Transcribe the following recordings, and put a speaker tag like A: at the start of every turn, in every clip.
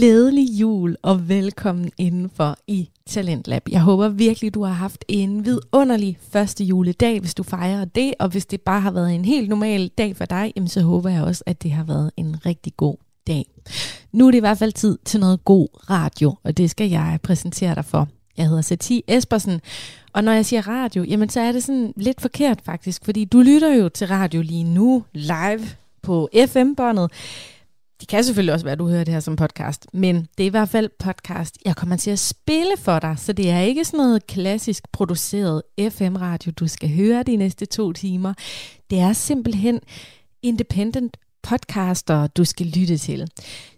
A: Glædelig jul og velkommen indenfor i Talentlab. Jeg håber virkelig, du har haft en vidunderlig første juledag, hvis du fejrer det, og hvis det bare har været en helt normal dag for dig, jamen så håber jeg også, at det har været en rigtig god dag. Nu er det i hvert fald tid til noget god radio, og det skal jeg præsentere dig for. Jeg hedder Sati Espersen, og når jeg siger radio, jamen så er det sådan lidt forkert faktisk, fordi du lytter jo til radio lige nu, live på FM-båndet. Det kan selvfølgelig også være, at du hører det her som podcast, men det er i hvert fald podcast, jeg kommer til at spille for dig, så det er ikke sådan noget klassisk produceret FM-radio, du skal høre de næste to timer. Det er simpelthen independent podcaster, du skal lytte til.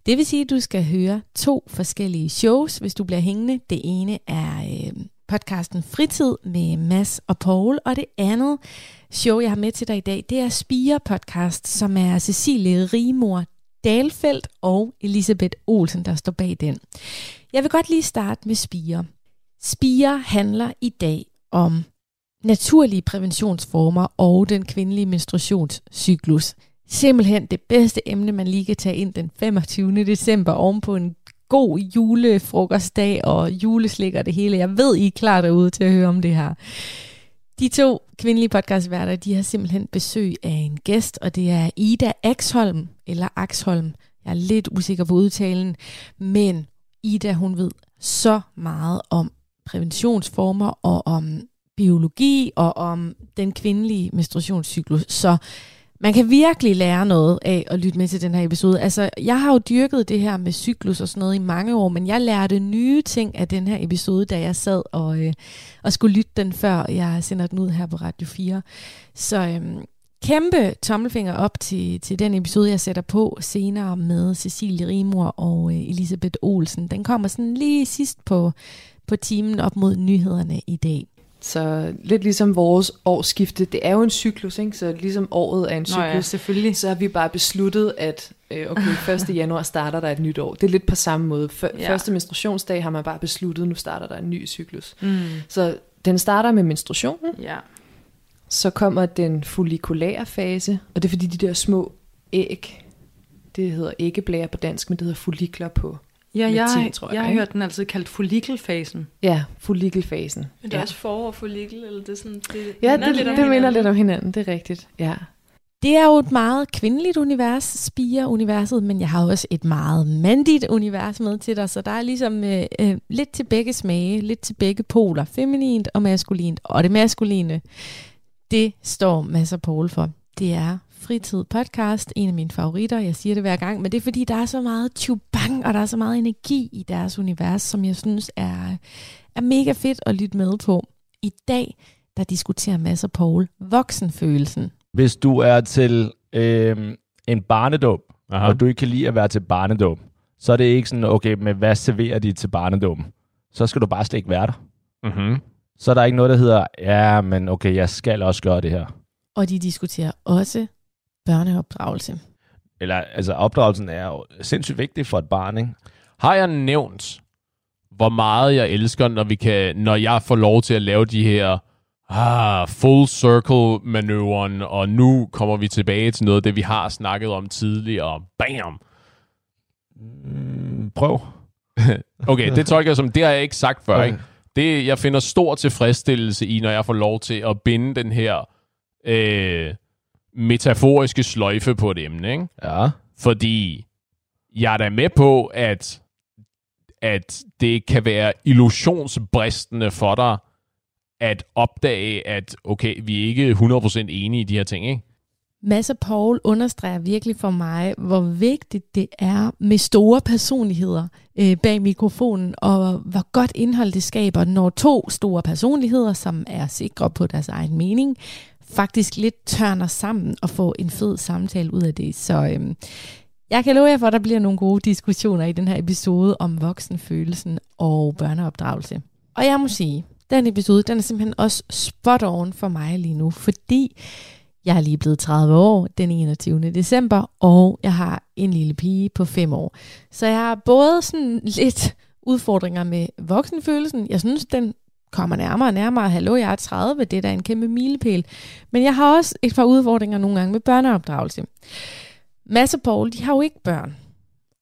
A: Det vil sige, at du skal høre to forskellige shows, hvis du bliver hængende. Det ene er øh, podcasten Fritid med Mass og Paul, og det andet show, jeg har med til dig i dag, det er Spire Podcast, som er Cecilie Rimor Dalfeldt og Elisabeth Olsen, der står bag den. Jeg vil godt lige starte med Spire. Spire handler i dag om naturlige præventionsformer og den kvindelige menstruationscyklus. Simpelthen det bedste emne, man lige kan tage ind den 25. december ovenpå en god julefrokostdag og juleslik og det hele. Jeg ved, I er klar derude til at høre om det her. De to kvindelige podcastværter, de har simpelthen besøg af en gæst, og det er Ida Axholm, eller Axholm. Jeg er lidt usikker på udtalen, men Ida, hun ved så meget om præventionsformer og om biologi og om den kvindelige menstruationscyklus. Så man kan virkelig lære noget af at lytte med til den her episode. Altså, jeg har jo dyrket det her med cyklus og sådan noget i mange år, men jeg lærte nye ting af den her episode, da jeg sad og, øh, og skulle lytte den, før jeg sender den ud her på Radio 4. Så øh, kæmpe tommelfinger op til, til den episode, jeg sætter på senere med Cecilie Rimor og øh, Elisabeth Olsen. Den kommer sådan lige sidst på, på timen op mod nyhederne i dag.
B: Så lidt ligesom vores årsskifte, det er jo en cyklus, ikke? så ligesom året er en cyklus, Nå
A: ja, selvfølgelig.
B: så har vi bare besluttet, at øh, okay, 1. januar starter der et nyt år. Det er lidt på samme måde. F- ja. Første menstruationsdag har man bare besluttet, nu starter der en ny cyklus. Mm. Så den starter med menstruationen,
A: ja.
B: så kommer den follikulære fase, og det er fordi de der små æg, det hedder æggeblære på dansk, men det hedder follikler på
C: Ja, jeg, latin, tror jeg, jeg har hørt den altid kaldt follikelfasen.
B: Ja, follikelfasen.
C: Men det er ja. også forår og follikel, eller det er sådan... Det
B: ja, det, det, det minder lidt om hinanden, det er rigtigt, ja.
A: Det er jo et meget kvindeligt univers, Spire-universet, men jeg har også et meget mandigt univers med til dig, så der er ligesom øh, øh, lidt til begge smage, lidt til begge poler, feminint og maskulint. Og det maskuline, det står masser Paul for. Det er Fritid podcast, en af mine favoritter. Jeg siger det hver gang, men det er fordi, der er så meget tjubang, og der er så meget energi i deres univers, som jeg synes er, er mega fedt at lytte med på. I dag, der diskuterer masser Paul voksenfølelsen.
D: Hvis du er til øh, en barnedåb, og du ikke kan lide at være til barnedåb, så er det ikke sådan, okay, men hvad serverer de til barnedåben? Så skal du bare slet ikke være der. Mm-hmm. Så er der ikke noget, der hedder, ja, men okay, jeg skal også gøre det her.
A: Og de diskuterer også børneopdragelse.
D: Eller, altså, opdragelsen er jo sindssygt vigtig for et barn, ikke?
E: Har jeg nævnt, hvor meget jeg elsker, når, vi kan, når jeg får lov til at lave de her ah, full circle manøvren, og nu kommer vi tilbage til noget af det, vi har snakket om tidligere. Bam!
D: Mm, prøv.
E: okay, det tolker jeg som, det har jeg ikke sagt før. Okay. Ikke? Det, jeg finder stor tilfredsstillelse i, når jeg får lov til at binde den her øh, metaforiske sløjfe på et emne, ikke?
D: Ja.
E: Fordi jeg er da med på, at, at det kan være illusionsbristende for dig, at opdage, at okay, vi er ikke 100% enige i de her ting, ikke?
A: Mads og Paul understreger virkelig for mig, hvor vigtigt det er med store personligheder øh, bag mikrofonen, og hvor godt indhold det skaber, når to store personligheder, som er sikre på deres egen mening, faktisk lidt tørner sammen og få en fed samtale ud af det. Så øhm, jeg kan love jer for, at der bliver nogle gode diskussioner i den her episode om voksenfølelsen og børneopdragelse. Og jeg må sige, den episode, den er simpelthen også spot on for mig lige nu, fordi jeg er lige blevet 30 år den 21. december, og jeg har en lille pige på 5 år. Så jeg har både sådan lidt udfordringer med voksenfølelsen. Jeg synes, den kommer nærmere og nærmere. Hallo, jeg er 30, det er da en kæmpe milepæl. Men jeg har også et par udfordringer nogle gange med børneopdragelse. Masse Paul, de har jo ikke børn.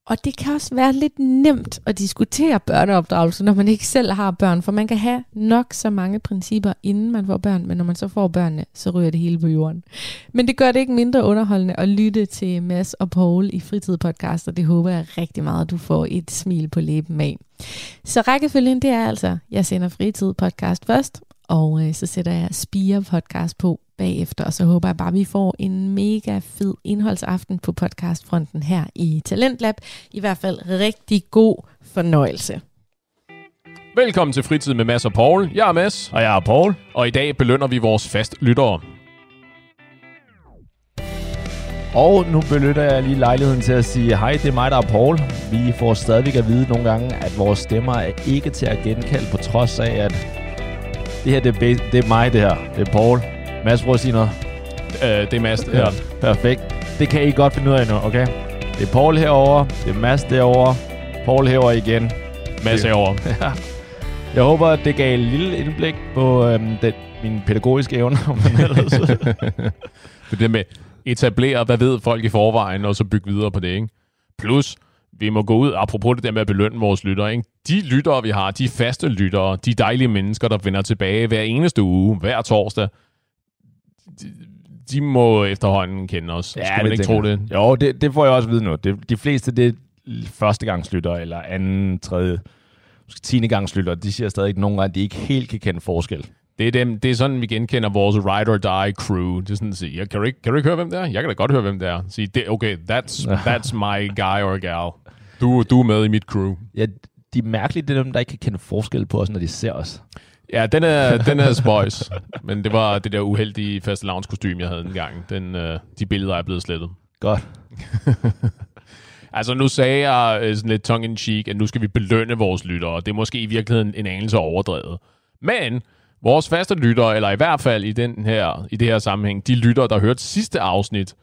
A: Og det kan også være lidt nemt at diskutere børneopdragelse, når man ikke selv har børn, for man kan have nok så mange principper, inden man får børn, men når man så får børnene, så ryger det hele på jorden. Men det gør det ikke mindre underholdende at lytte til Mads og Paul i Fritid Podcast, og det håber jeg rigtig meget, at du får et smil på læben af. Så rækkefølgen, det er altså, jeg sender Fritid Podcast først, og øh, så sætter jeg Spire Podcast på bagefter, og så håber jeg bare, at vi får en mega fed indholdsaften på podcastfronten her i Talentlab. I hvert fald rigtig god fornøjelse.
E: Velkommen til Fritid med Mads og Paul. Jeg er Mads.
D: Og jeg er Paul.
E: Og i dag belønner vi vores fast lyttere.
D: Og nu benytter jeg lige lejligheden til at sige, hej, det er mig, der er Paul. Vi får stadigvæk at vide nogle gange, at vores stemmer er ikke til at genkalde, på trods af, at det her, det er, det er mig, det her. Det er Paul. Mads, prøv at sige noget.
E: Uh, det er Mads, det her.
D: Perfekt. Det kan I godt finde ud af nu, okay? Det er Paul herover, det er Mads derovre, Paul herover igen.
E: Mads herover.
D: ja. Jeg håber, at det gav et lille indblik på øhm, den, min pædagogiske evner.
E: det er det med etablere, hvad ved folk i forvejen, og så bygge videre på det, ikke? Plus, vi må gå ud, apropos det der med at belønne vores lyttere, ikke? de lyttere, vi har, de faste lyttere, de dejlige mennesker, der vender tilbage hver eneste uge, hver torsdag, de, de må efterhånden kende os. Ja, Skal man ikke tro det?
D: Jo, det, det får jeg også vide nu. Det, de fleste, det er førstegangslytter, eller anden, tredje, tiende gangslytter. De siger stadig nogle gange, at de ikke helt kan kende forskel.
E: Det er, dem, det er sådan, vi genkender vores ride or die crew. Det er sådan at sige, kan, du ikke, kan du ikke høre, hvem det er? Jeg kan da godt høre, hvem det er. Sige, det, okay, that's, that's my guy or gal. Du, du er med i mit crew.
D: Ja, de er mærkelige, det er dem, der ikke kan kende forskel på os, når de ser os.
E: Ja, den er, den er spøjs. Men det var det der uheldige faste kostume jeg havde en gang. Den, uh, de billeder er blevet slettet.
D: Godt.
E: altså, nu sagde jeg uh, sådan lidt tongue-in-cheek, at nu skal vi belønne vores lyttere. Det er måske i virkeligheden en anelse overdrevet. Men vores faste lyttere, eller i hvert fald i, den her, i det her sammenhæng, de lyttere, der hørte sidste afsnit,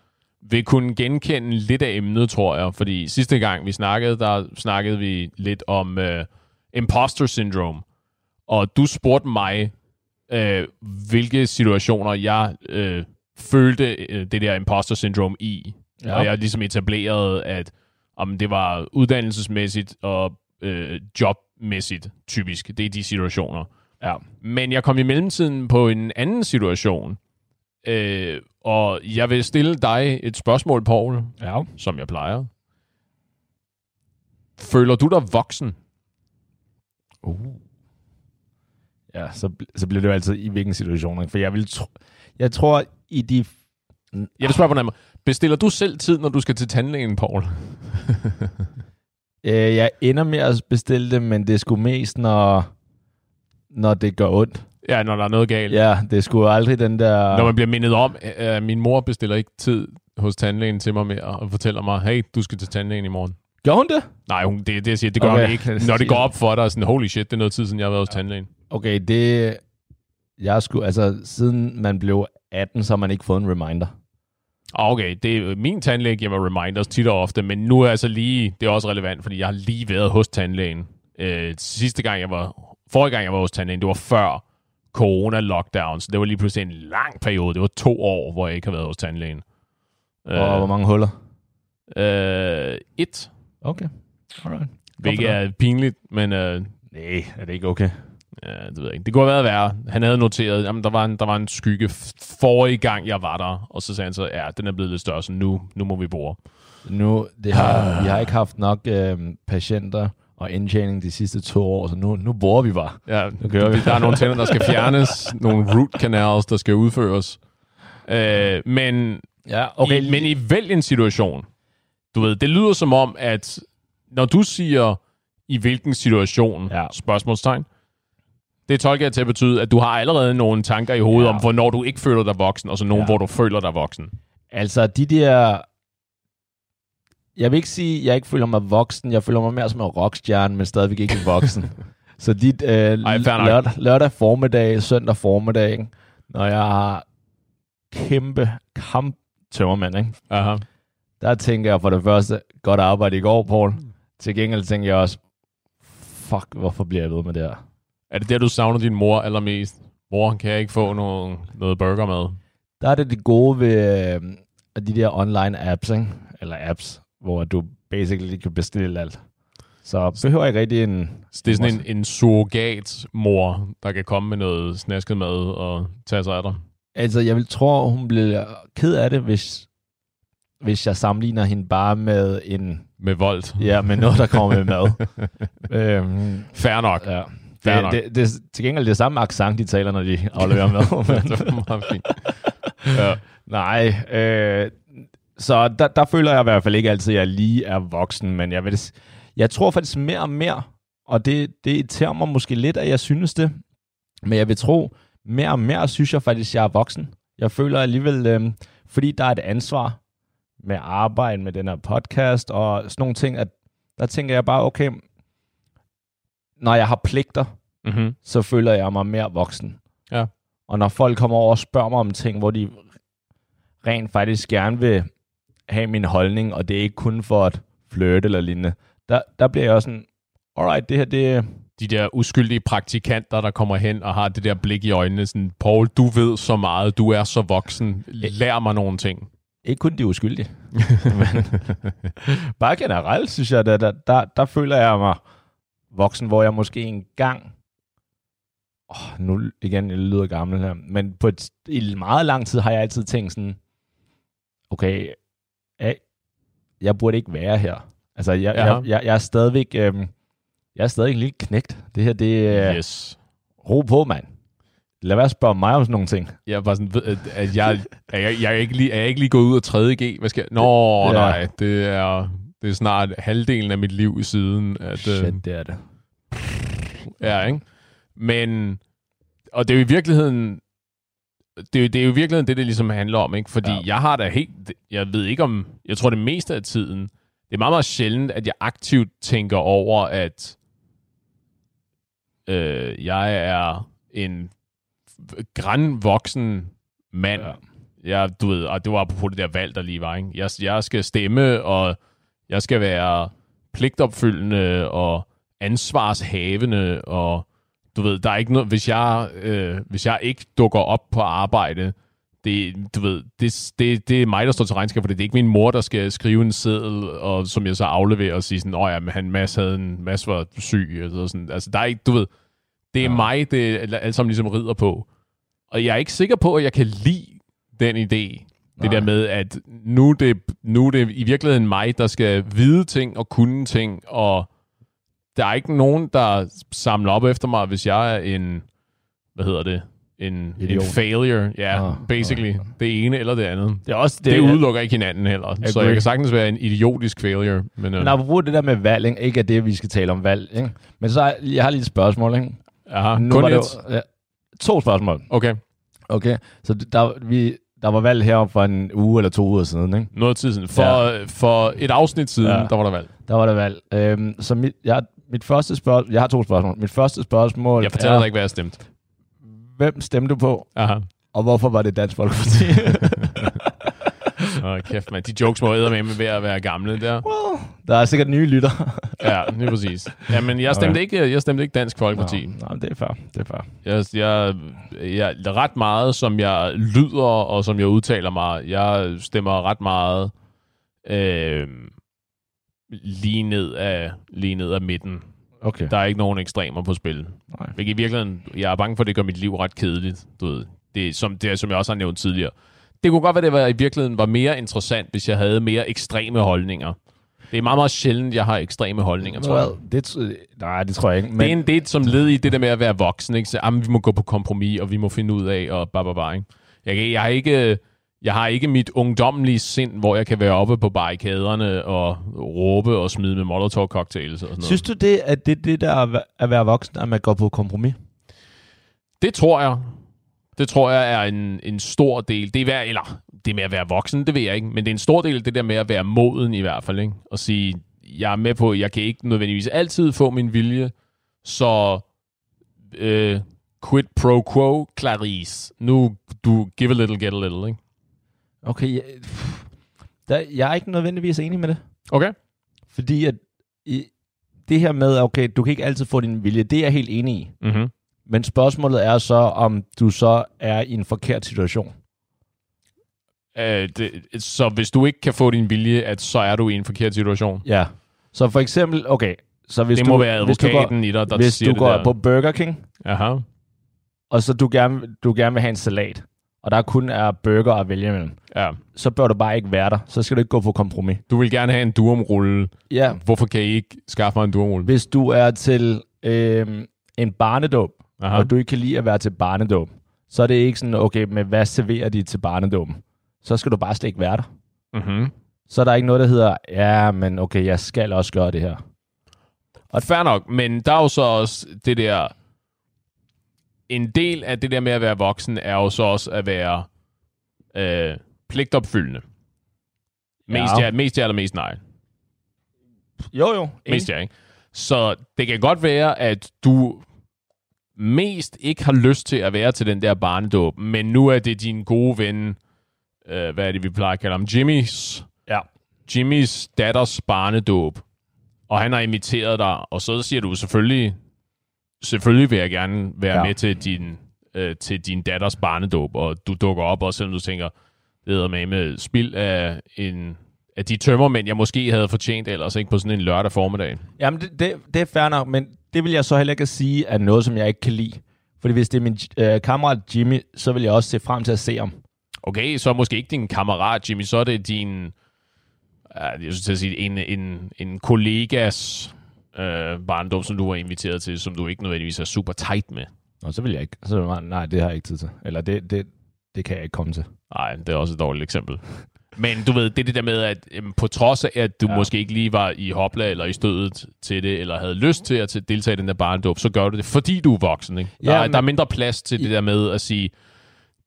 E: vil kunne genkende lidt af emnet, tror jeg. Fordi sidste gang vi snakkede, der snakkede vi lidt om uh, imposter syndrome. Og du spurgte mig, øh, hvilke situationer jeg øh, følte øh, det der imposter syndrome i. Ja. Og jeg ligesom etablerede, at om det var uddannelsesmæssigt og øh, jobmæssigt typisk. Det er de situationer. Ja. Men jeg kom i mellemtiden på en anden situation, øh, og jeg vil stille dig et spørgsmål, Paul, ja. som jeg plejer. Føler du dig voksen?
D: Uh. Ja, så, så bliver det jo altid i hvilken situation. For jeg vil tro, jeg tror, i de...
E: Jeg vil spørge på den Bestiller du selv tid, når du skal til tandlægen, Paul?
D: øh, jeg ender med at bestille det, men det er sgu mest, når, når det gør ondt.
E: Ja, når der er noget galt.
D: Ja, det sgu aldrig den der...
E: Når man bliver mindet om, at min mor bestiller ikke tid hos tandlægen til mig mere, og fortæller mig, hey, du skal til tandlægen i morgen.
D: Gør hun det?
E: Nej, hun, det, det, jeg siger, det gør okay. hun ikke. Når det går op for dig, sådan, holy shit, det er noget tid siden, jeg har været hos tandlægen.
D: Okay, det... Jeg skulle, altså, siden man blev 18, så har man ikke fået en reminder.
E: Okay, det, min tandlæge giver mig reminders tit og ofte, men nu er altså lige, det er også relevant, fordi jeg har lige været hos tandlægen. Øh, sidste gang jeg var, forrige gang jeg var hos tandlægen, det var før corona-lockdown, så det var lige pludselig en lang periode. Det var to år, hvor jeg ikke har været hos tandlægen.
D: Og øh, hvor mange huller?
E: Øh, et.
D: Okay, alright.
E: Hvilket er pinligt, men... Øh,
D: Nej, er det ikke okay?
E: Ja, det ved jeg ikke. Det kunne have været værre. Han havde noteret, at der var en, der var en skygge forrige gang, jeg var der. Og så sagde han så, ja, den er blevet lidt større, så nu, nu må vi bore.
D: Nu, det har, vi har ikke haft nok øh, patienter og indtjening de sidste to år, så nu, nu bor vi bare.
E: Ja, nu kører vi. der er nogle tænder, der skal fjernes, nogle root canals, der skal udføres. Øh, men, ja, okay. i, men i vælg en situation, du ved, det lyder som om, at når du siger, i hvilken situation, ja. spørgsmålstegn, det tolker jeg til at betyde, at du har allerede nogle tanker i hovedet ja. om, hvornår du ikke føler dig voksen, og så nogle, ja. hvor du føler dig voksen.
D: Altså, de der... Jeg vil ikke sige, at jeg ikke føler mig voksen. Jeg føler mig mere som en rockstjerne, men stadigvæk ikke voksen. så dit øh, Ej, lørdag, lørdag formiddag, søndag formiddag, når jeg har kæmpe kamp tømmermand, ikke? Aha. Der tænker jeg for det første, godt arbejde i går, Paul. Til gengæld tænker jeg også, fuck, hvorfor bliver jeg ved med det her?
E: Er det der, du savner din mor allermest? Mor, kan jeg ikke få noget, noget burger med?
D: Der er det det gode ved øh, de der online apps, ikke? eller apps, hvor du basically kan bestille alt. Så behøver jeg ikke rigtig en...
E: Så det er sådan en, en surrogat-mor, der kan komme med noget snasket mad og tage sig af dig?
D: Altså, jeg vil tro, hun bliver ked af det, hvis, hvis jeg sammenligner hende bare med en...
E: Med vold?
D: Ja, med noget, der kommer med mad.
E: øhm, Fair nok.
D: Ja. Det, nok. Det, det, er til gengæld det samme accent, de taler, når de afleverer mad.
E: det var meget fint.
D: ja. Nej, øh, så der, der føler jeg i hvert fald ikke altid, at jeg lige er voksen, men jeg, vil, jeg tror faktisk mere og mere, og det, det irriterer mig måske lidt, at jeg synes det, men jeg vil tro, mere og mere synes jeg faktisk, at jeg er voksen. Jeg føler alligevel, øh, fordi der er et ansvar med arbejde med den her podcast og sådan nogle ting, at der tænker jeg bare, okay, når jeg har pligter, mm-hmm. så føler jeg mig mere voksen.
E: Ja.
D: Og når folk kommer over og spørger mig om ting, hvor de rent faktisk gerne vil have min holdning, og det er ikke kun for at flirte eller lignende, der, der bliver jeg også sådan, alright, det her, det...
E: De der uskyldige praktikanter, der kommer hen og har det der blik i øjnene, sådan, Paul, du ved så meget, du er så voksen, lær mig nogle ting.
D: Ikke kun de uskyldige. men bare generelt, synes jeg, der, der, der, der føler jeg mig voksen, hvor jeg måske engang oh, nu igen, jeg lyder gammel her, men på et, i meget lang tid har jeg altid tænkt sådan, okay, jeg, jeg burde ikke være her. Altså, jeg, ja. jeg, jeg, jeg er stadigvæk, øhm, jeg er stadig en lille knægt. Det her, det er,
E: yes.
D: ro på, mand. Lad være at spørge mig om sådan nogle ting.
E: Jeg var sådan, at jeg, er, jeg, jeg er, ikke lige, er jeg ikke lige gået ud af 3. G? Hvad skal jeg? Nå, ja. nej, det er, det er snart halvdelen af mit liv i siden. At,
D: Shit, øh, det er det.
E: Ja, ikke? Men, og det er jo i virkeligheden, det er, det er jo i virkeligheden det, det ligesom handler om, ikke? Fordi ja. jeg har da helt, jeg ved ikke om, jeg tror det meste af tiden, det er meget, meget sjældent, at jeg aktivt tænker over, at øh, jeg er en grænvoksen mand. Ja. Jeg, du ved, og det var på det der valg, der lige var, ikke? Jeg, jeg skal stemme, og jeg skal være pligtopfyldende, og ansvarshavende, og du ved, der er ikke noget, hvis jeg, øh, hvis jeg ikke dukker op på arbejde, det, du ved, det, det, det er mig, der står til regnskab for det. Det er ikke min mor, der skal skrive en seddel, og som jeg så afleverer og sige sådan, åh ja, men han Mads havde en, Mads var syg, og sådan. Altså, der er ikke, du ved, det er ja. mig, det alt sammen ligesom rider på. Og jeg er ikke sikker på, at jeg kan lide den idé. Det Nej. der med, at nu det, nu det i virkeligheden mig, der skal vide ting og kunne ting, og der er ikke nogen, der samler op efter mig, hvis jeg er en, hvad hedder det, en, en failure. Ja, ah, basically. Ah, Det ene eller det andet. Det, er også, det, det udelukker ikke hinanden heller. Agree. Så jeg kan sagtens være en idiotisk failure.
D: Men, uh, men apropos det der med valg, ikke, ikke er det, vi skal tale om valg. Ikke? Men så jeg har lige et spørgsmål. Ikke?
E: Aha, nu kun var
D: det, ja, to spørgsmål.
E: Okay.
D: Okay, så der, vi, der var valg her for en uge eller to uger siden, ikke?
E: Noget tid siden. For, ja. for et afsnit siden, ja. der var der valg.
D: Der var der valg. Øhm, så mit, jeg, mit første spørgsmål... Jeg har to spørgsmål. Mit første spørgsmål
E: Jeg fortæller er, dig ikke, hvad jeg stemte.
D: Hvem stemte du på?
E: Aha.
D: Og hvorfor var det Dansk Folkeparti?
E: Oh, kæft, man. De jokes må med ved at være gamle der.
D: Well, der er sikkert nye lytter.
E: ja, lige præcis. Ja, men jeg stemte, okay. ikke, jeg stemte ikke Dansk Folkeparti.
D: Nej, det er fair. Det er fair.
E: Jeg, jeg, jeg, ret meget, som jeg lyder, og som jeg udtaler mig, jeg stemmer ret meget øh, lige ned af, lige ned af midten.
D: Okay.
E: Der er ikke nogen ekstremer på spil. Nej. i virkeligheden, jeg er bange for, at det gør mit liv ret kedeligt. Du ved. Det, som, det, som jeg også har nævnt tidligere. Det kunne godt være, det var, i virkeligheden var mere interessant, hvis jeg havde mere ekstreme holdninger. Det er meget, meget sjældent, jeg har ekstreme holdninger, tror jeg.
D: det, nej, det tror jeg ikke.
E: Men... Det, er en, det er som led i det der med at være voksen. Ikke? Så, jamen, vi må gå på kompromis, og vi må finde ud af, og bare, bare, bare. Ikke? Jeg, jeg har ikke jeg har ikke mit ungdomlige sind, hvor jeg kan være oppe på barrikaderne og råbe og smide med molotov-cocktails og sådan noget.
D: Synes du det, at det det, der er at være voksen, at man går på kompromis?
E: Det tror jeg. Det tror jeg er en, en stor del. Det er være, eller det med at være voksen, det ved jeg ikke, men det er en stor del af det der med at være moden i hvert fald. Ikke? Og sige, jeg er med på, jeg kan ikke nødvendigvis altid få min vilje, så øh, quid pro quo, Clarice. Nu, du give a little, get a little, ikke?
D: Okay, jeg, der, jeg er ikke nødvendigvis enig med det.
E: Okay.
D: Fordi at i, det her med, okay, du kan ikke altid få din vilje, det er jeg helt enig i.
E: Mm-hmm.
D: Men spørgsmålet er så, om du så er i en forkert situation.
E: Øh, det, så hvis du ikke kan få din vilje, at så er du i en forkert situation?
D: Ja. Så for eksempel, okay, så hvis
E: det
D: du,
E: må være
D: hvis du går,
E: i dig, der
D: hvis du går
E: der.
D: på Burger King,
E: Aha.
D: og så du gerne, du gerne vil have en salat, og der kun er burger at vælge imellem,
E: Ja.
D: så bør du bare ikke være der. Så skal du ikke gå på kompromis.
E: Du vil gerne have en durumrulle.
D: Ja.
E: Hvorfor kan I ikke skaffe mig en durumrulle?
D: Hvis du er til øh, en barnedåb,
E: Aha.
D: og du ikke kan lide at være til barnedåb, så er det ikke sådan, okay, men hvad serverer de til barnedåben? Så skal du bare slet ikke være der.
E: Mm-hmm.
D: Så er der ikke noget, der hedder, ja, men okay, jeg skal også gøre det her.
E: Og fair nok, men der er jo så også det der... En del af det der med at være voksen, er jo så også at være øh, pligtopfyldende. Mest ja.
D: Ja.
E: mest ja eller mest nej.
D: Jo, jo.
E: Mest ja, ikke? Så det kan godt være, at du mest ikke har lyst til at være til den der barnedåb, men nu er det din gode ven, øh, hvad er det, vi plejer at kalde ham, Jimmys,
D: Ja.
E: Jimmys datters barnedåb, og han har inviteret dig, og så siger du selvfølgelig, selvfølgelig vil jeg gerne være ja. Med til din, øh, til din datters barnedåb, og du dukker op, og selvom du tænker, det er med med spild af, en, af de tømmermænd, jeg måske havde fortjent ellers, ikke på sådan en lørdag formiddag.
D: Jamen, det, det, det er fair nok, men det vil jeg så heller ikke sige er noget, som jeg ikke kan lide. Fordi hvis det er min øh, kammerat Jimmy, så vil jeg også se frem til at se ham.
E: Okay, så er måske ikke din kammerat, Jimmy, så er det din, ja, jeg synes til at sige, en, en, en kollegas øh, barndom, som du var inviteret til, som du ikke nødvendigvis er super tight med.
D: Og så vil jeg ikke. Så nej, det har jeg ikke tid til. Eller det, det, det kan jeg ikke komme til.
E: Nej, det er også et dårligt eksempel. Men du ved, det er det der med, at øhm, på trods af, at du ja. Måske ikke lige var i hopla eller i stødet til det, eller havde lyst til at deltage i den der barndåb, så gør du det, fordi du er voksen. Ikke? Der,
D: Ja,
E: er,
D: men-
E: der er mindre plads til det der med at sige,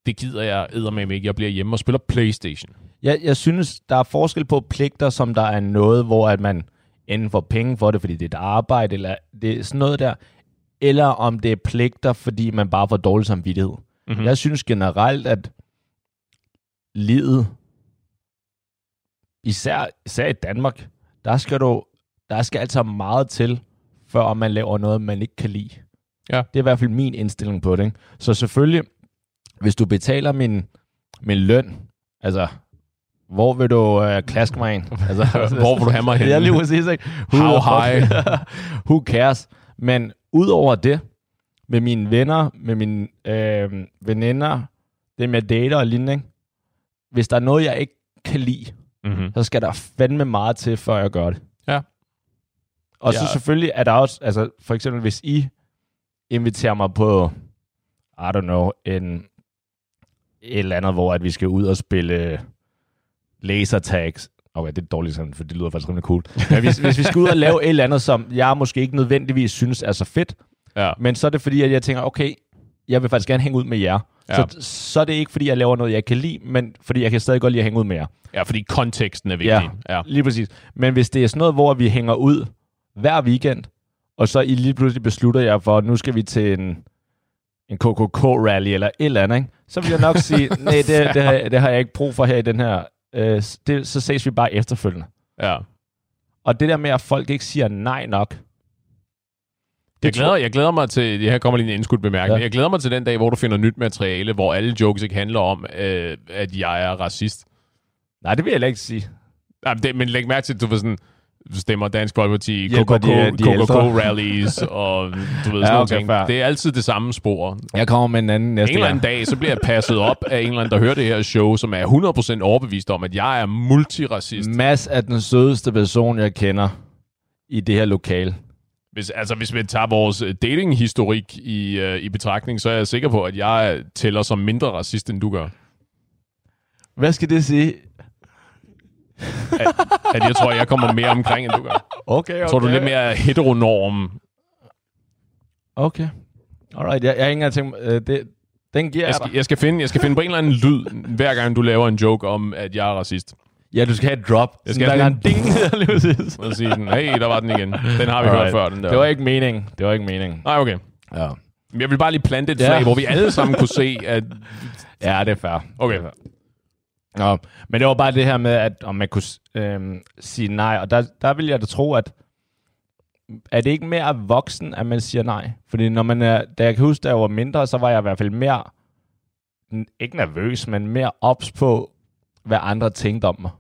E: det gider jeg eddermame ikke, jeg bliver hjemme og spiller Playstation.
D: Jeg, jeg synes, der er forskel på pligter, som der er noget, hvor at man enten får penge for det, fordi det er et arbejde, eller det er sådan noget der, eller om det er pligter, fordi man bare får dårlig samvittighed.
E: Mhm.
D: Mm-hmm. Jeg synes generelt, at livet, især, især i Danmark, der skal du, der skal altså meget til, før man laver noget, man ikke kan lide.
E: Ja.
D: Det er i hvert fald min indstilling på det. Ikke? Så selvfølgelig, hvis du betaler min, min løn, altså, hvor vil du øh, klaske mig ind? Altså,
E: Hvor vil du have mig henne?
D: Ja, lige præcis, ikke?
E: How high?
D: Who cares? Men udover det, med mine venner, med mine øh, veninder, dem jeg dater og lignende, ikke? hvis der er noget, jeg ikke kan lide,
E: Mm-hmm.
D: så skal der fandme meget til, før jeg gør det.
E: Ja.
D: Og så
E: Ja.
D: selvfølgelig er der også, altså for eksempel hvis I inviterer mig på, I don't know, en, et eller andet, hvor at vi skal ud og spille laser tags. Okay, det er dårligt sådan, for det lyder faktisk rimelig cool. Men hvis, hvis vi skal ud og lave et eller andet, som jeg måske ikke nødvendigvis synes er så fedt,
E: Ja.
D: men så er det fordi, at jeg tænker, okay, jeg vil faktisk gerne hænge ud med jer.
E: Ja.
D: Så, så er det ikke fordi, jeg laver noget, jeg kan lide, men fordi jeg kan stadig godt lide at hænge ud med jer.
E: ja, fordi konteksten er vigtig. Ja. ja.
D: Lige præcis. Men hvis det er sådan noget, hvor vi hænger ud hver weekend, og så I lige pludselig beslutter jer for, at nu skal vi til en, en KKK-rally eller et eller andet, ikke? så vil jeg nok sige, nej, det, det, har, det har jeg ikke brug for her i den her. Øh, det, så ses vi bare efterfølgende.
E: ja.
D: Og det der med, at folk ikke siger nej nok,
E: Jeg glæder, jeg glæder mig til, det her kommer lige en indskudt bemærkning, ja. Jeg glæder mig til den dag, hvor du finder nyt materiale, hvor alle jokes ikke handler om, øh, at jeg er racist.
D: nej, det vil jeg heller ikke sige.
E: Nej, men, det, men læg mærke til, at du var sådan, stemmer Dansk Folkeparti. KKK-rallies, og du ved, sådan
D: Ja, okay,
E: ting.
D: fair.
E: Det er altid det samme spor.
D: Jeg kommer med en anden næste
E: En eller anden dag, så bliver jeg passet op af en eller anden, der hører det her show, som er 100% overbevist om, at jeg er multiracist.
D: Mads er den sødeste person, jeg kender i det her lokale.
E: Hvis, altså, hvis vi tager vores øh, datinghistorik i, øh, i betragtning, så er jeg sikker på, at jeg tæller som mindre racist, end du gør.
D: Hvad skal det sige?
E: At jeg tror, jeg kommer mere omkring, end du gør.
D: Okay, okay.
E: Jeg tror, du er lidt mere heteronorm.
D: Okay. Alright, jeg, jeg har ikke engang tænkt øh, det, den giver
E: Jeg skal, jeg, skal finde, jeg skal finde på en eller anden lyd, hver gang du laver en joke om, at jeg er racist.
D: Ja, du skal have et drop.
E: Jeg skal
D: Sådan,
E: have
D: en ding. Lige præcis.
E: Og sige den, hey, der var den igen. Den har vi
D: Alright.
E: hørt før, den der.
D: Det var ikke meningen. Det var ikke meningen.
E: Nej, okay.
D: Ja.
E: Men Jeg vil bare lige plante et
D: Ja.
E: flag, hvor vi alle sammen kunne se, at...
D: Ja, det er fair.
E: Okay.
D: Det er fair. Nå, men det var bare det her med, at om man kunne øhm, sige nej, og der, der vil jeg da tro, at er det ikke mere voksen, at man siger nej? Fordi når man er, da jeg kan huske, da jeg var mindre, så var jeg i hvert fald mere, ikke nervøs, men mere ops på, hvad andre tænkte om mig.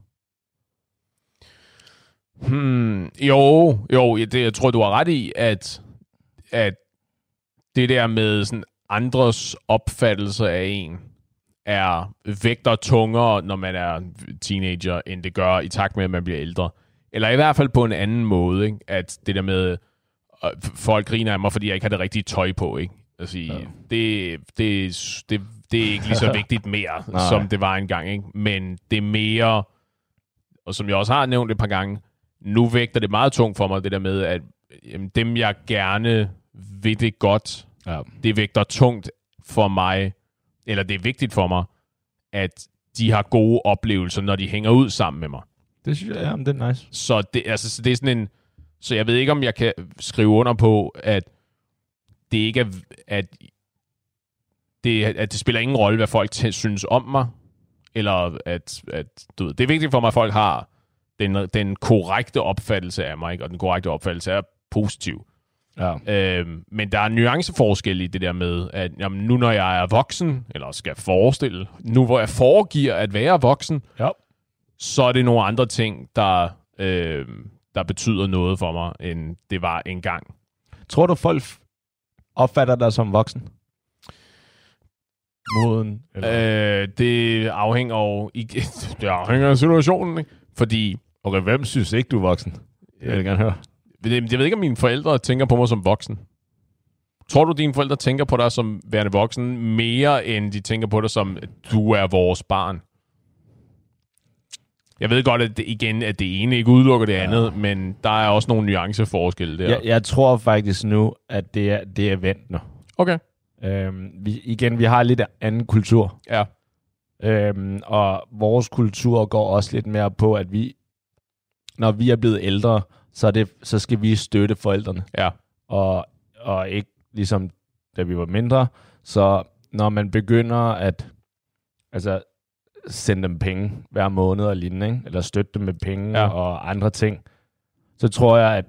E: Hmm, jo, jo, det, jeg tror, du har ret i, at, at det der med sådan andres opfattelse af en, er vægter tungere, når man er teenager, end det gør i takt med, at man bliver ældre. Eller i hvert fald på en anden måde, ikke? at det der med, øh, folk griner af mig, fordi jeg ikke har det rigtige tøj på. Ikke? Altså, ja. det, det, det, det er ikke lige så vigtigt mere, som det var engang. Ikke? Men det er mere, og som jeg også har nævnt et par gange, nu vægter det meget tungt for mig, det der med, at jamen, dem, jeg gerne vil det godt, ja. det vægter tungt for mig, eller det er vigtigt for mig, at de har gode oplevelser, når de hænger ud sammen med mig.
D: Det synes jeg, ja, det er nice.
E: Så det, altså, så det er sådan en... Så jeg ved ikke, om jeg kan skrive under på, at det ikke er... At det, at det spiller ingen rolle, hvad folk synes om mig, eller at, at du ved, det er vigtigt for mig, at folk har den, den korrekte opfattelse af mig, ikke? og den korrekte opfattelse er positiv. Ja. Øhm, men der er nuanceforskel i det der med, at jamen, nu når jeg er voksen, eller skal forestille, nu hvor jeg foregiver at være voksen, ja. så er det nogle andre ting, der, øh, der betyder noget for mig, end det var engang.
D: Tror du, folk opfatter dig som voksen?
E: Moden? Eller? Øh, det afhænger af, det afhænger af situationen, ikke? Fordi...
D: Okay, hvem synes ikke, du er voksen? Jeg vil gerne høre.
E: Jeg ved ikke, om mine forældre tænker på mig som voksen. Tror du, dine forældre tænker på dig som værende voksen mere, end de tænker på dig som, du er vores barn? Jeg ved godt, at det, igen, at det ene ikke udelukker det andet, ja. men der er også nogle nuanceforskelle der.
D: Jeg, jeg tror faktisk nu, at det er, det er vendt nu.
E: Okay.
D: Øhm, vi, igen, vi har lidt anden kultur.
E: Ja.
D: Øhm, og vores kultur går også lidt mere på, at vi, når vi er blevet ældre, så, er det, så skal vi støtte forældrene.
E: Ja.
D: Og, og ikke ligesom da vi var mindre. Så når man begynder at altså, sende dem penge hver måned og lignende, ikke? eller støtte dem med penge ja. og andre ting, så tror jeg, at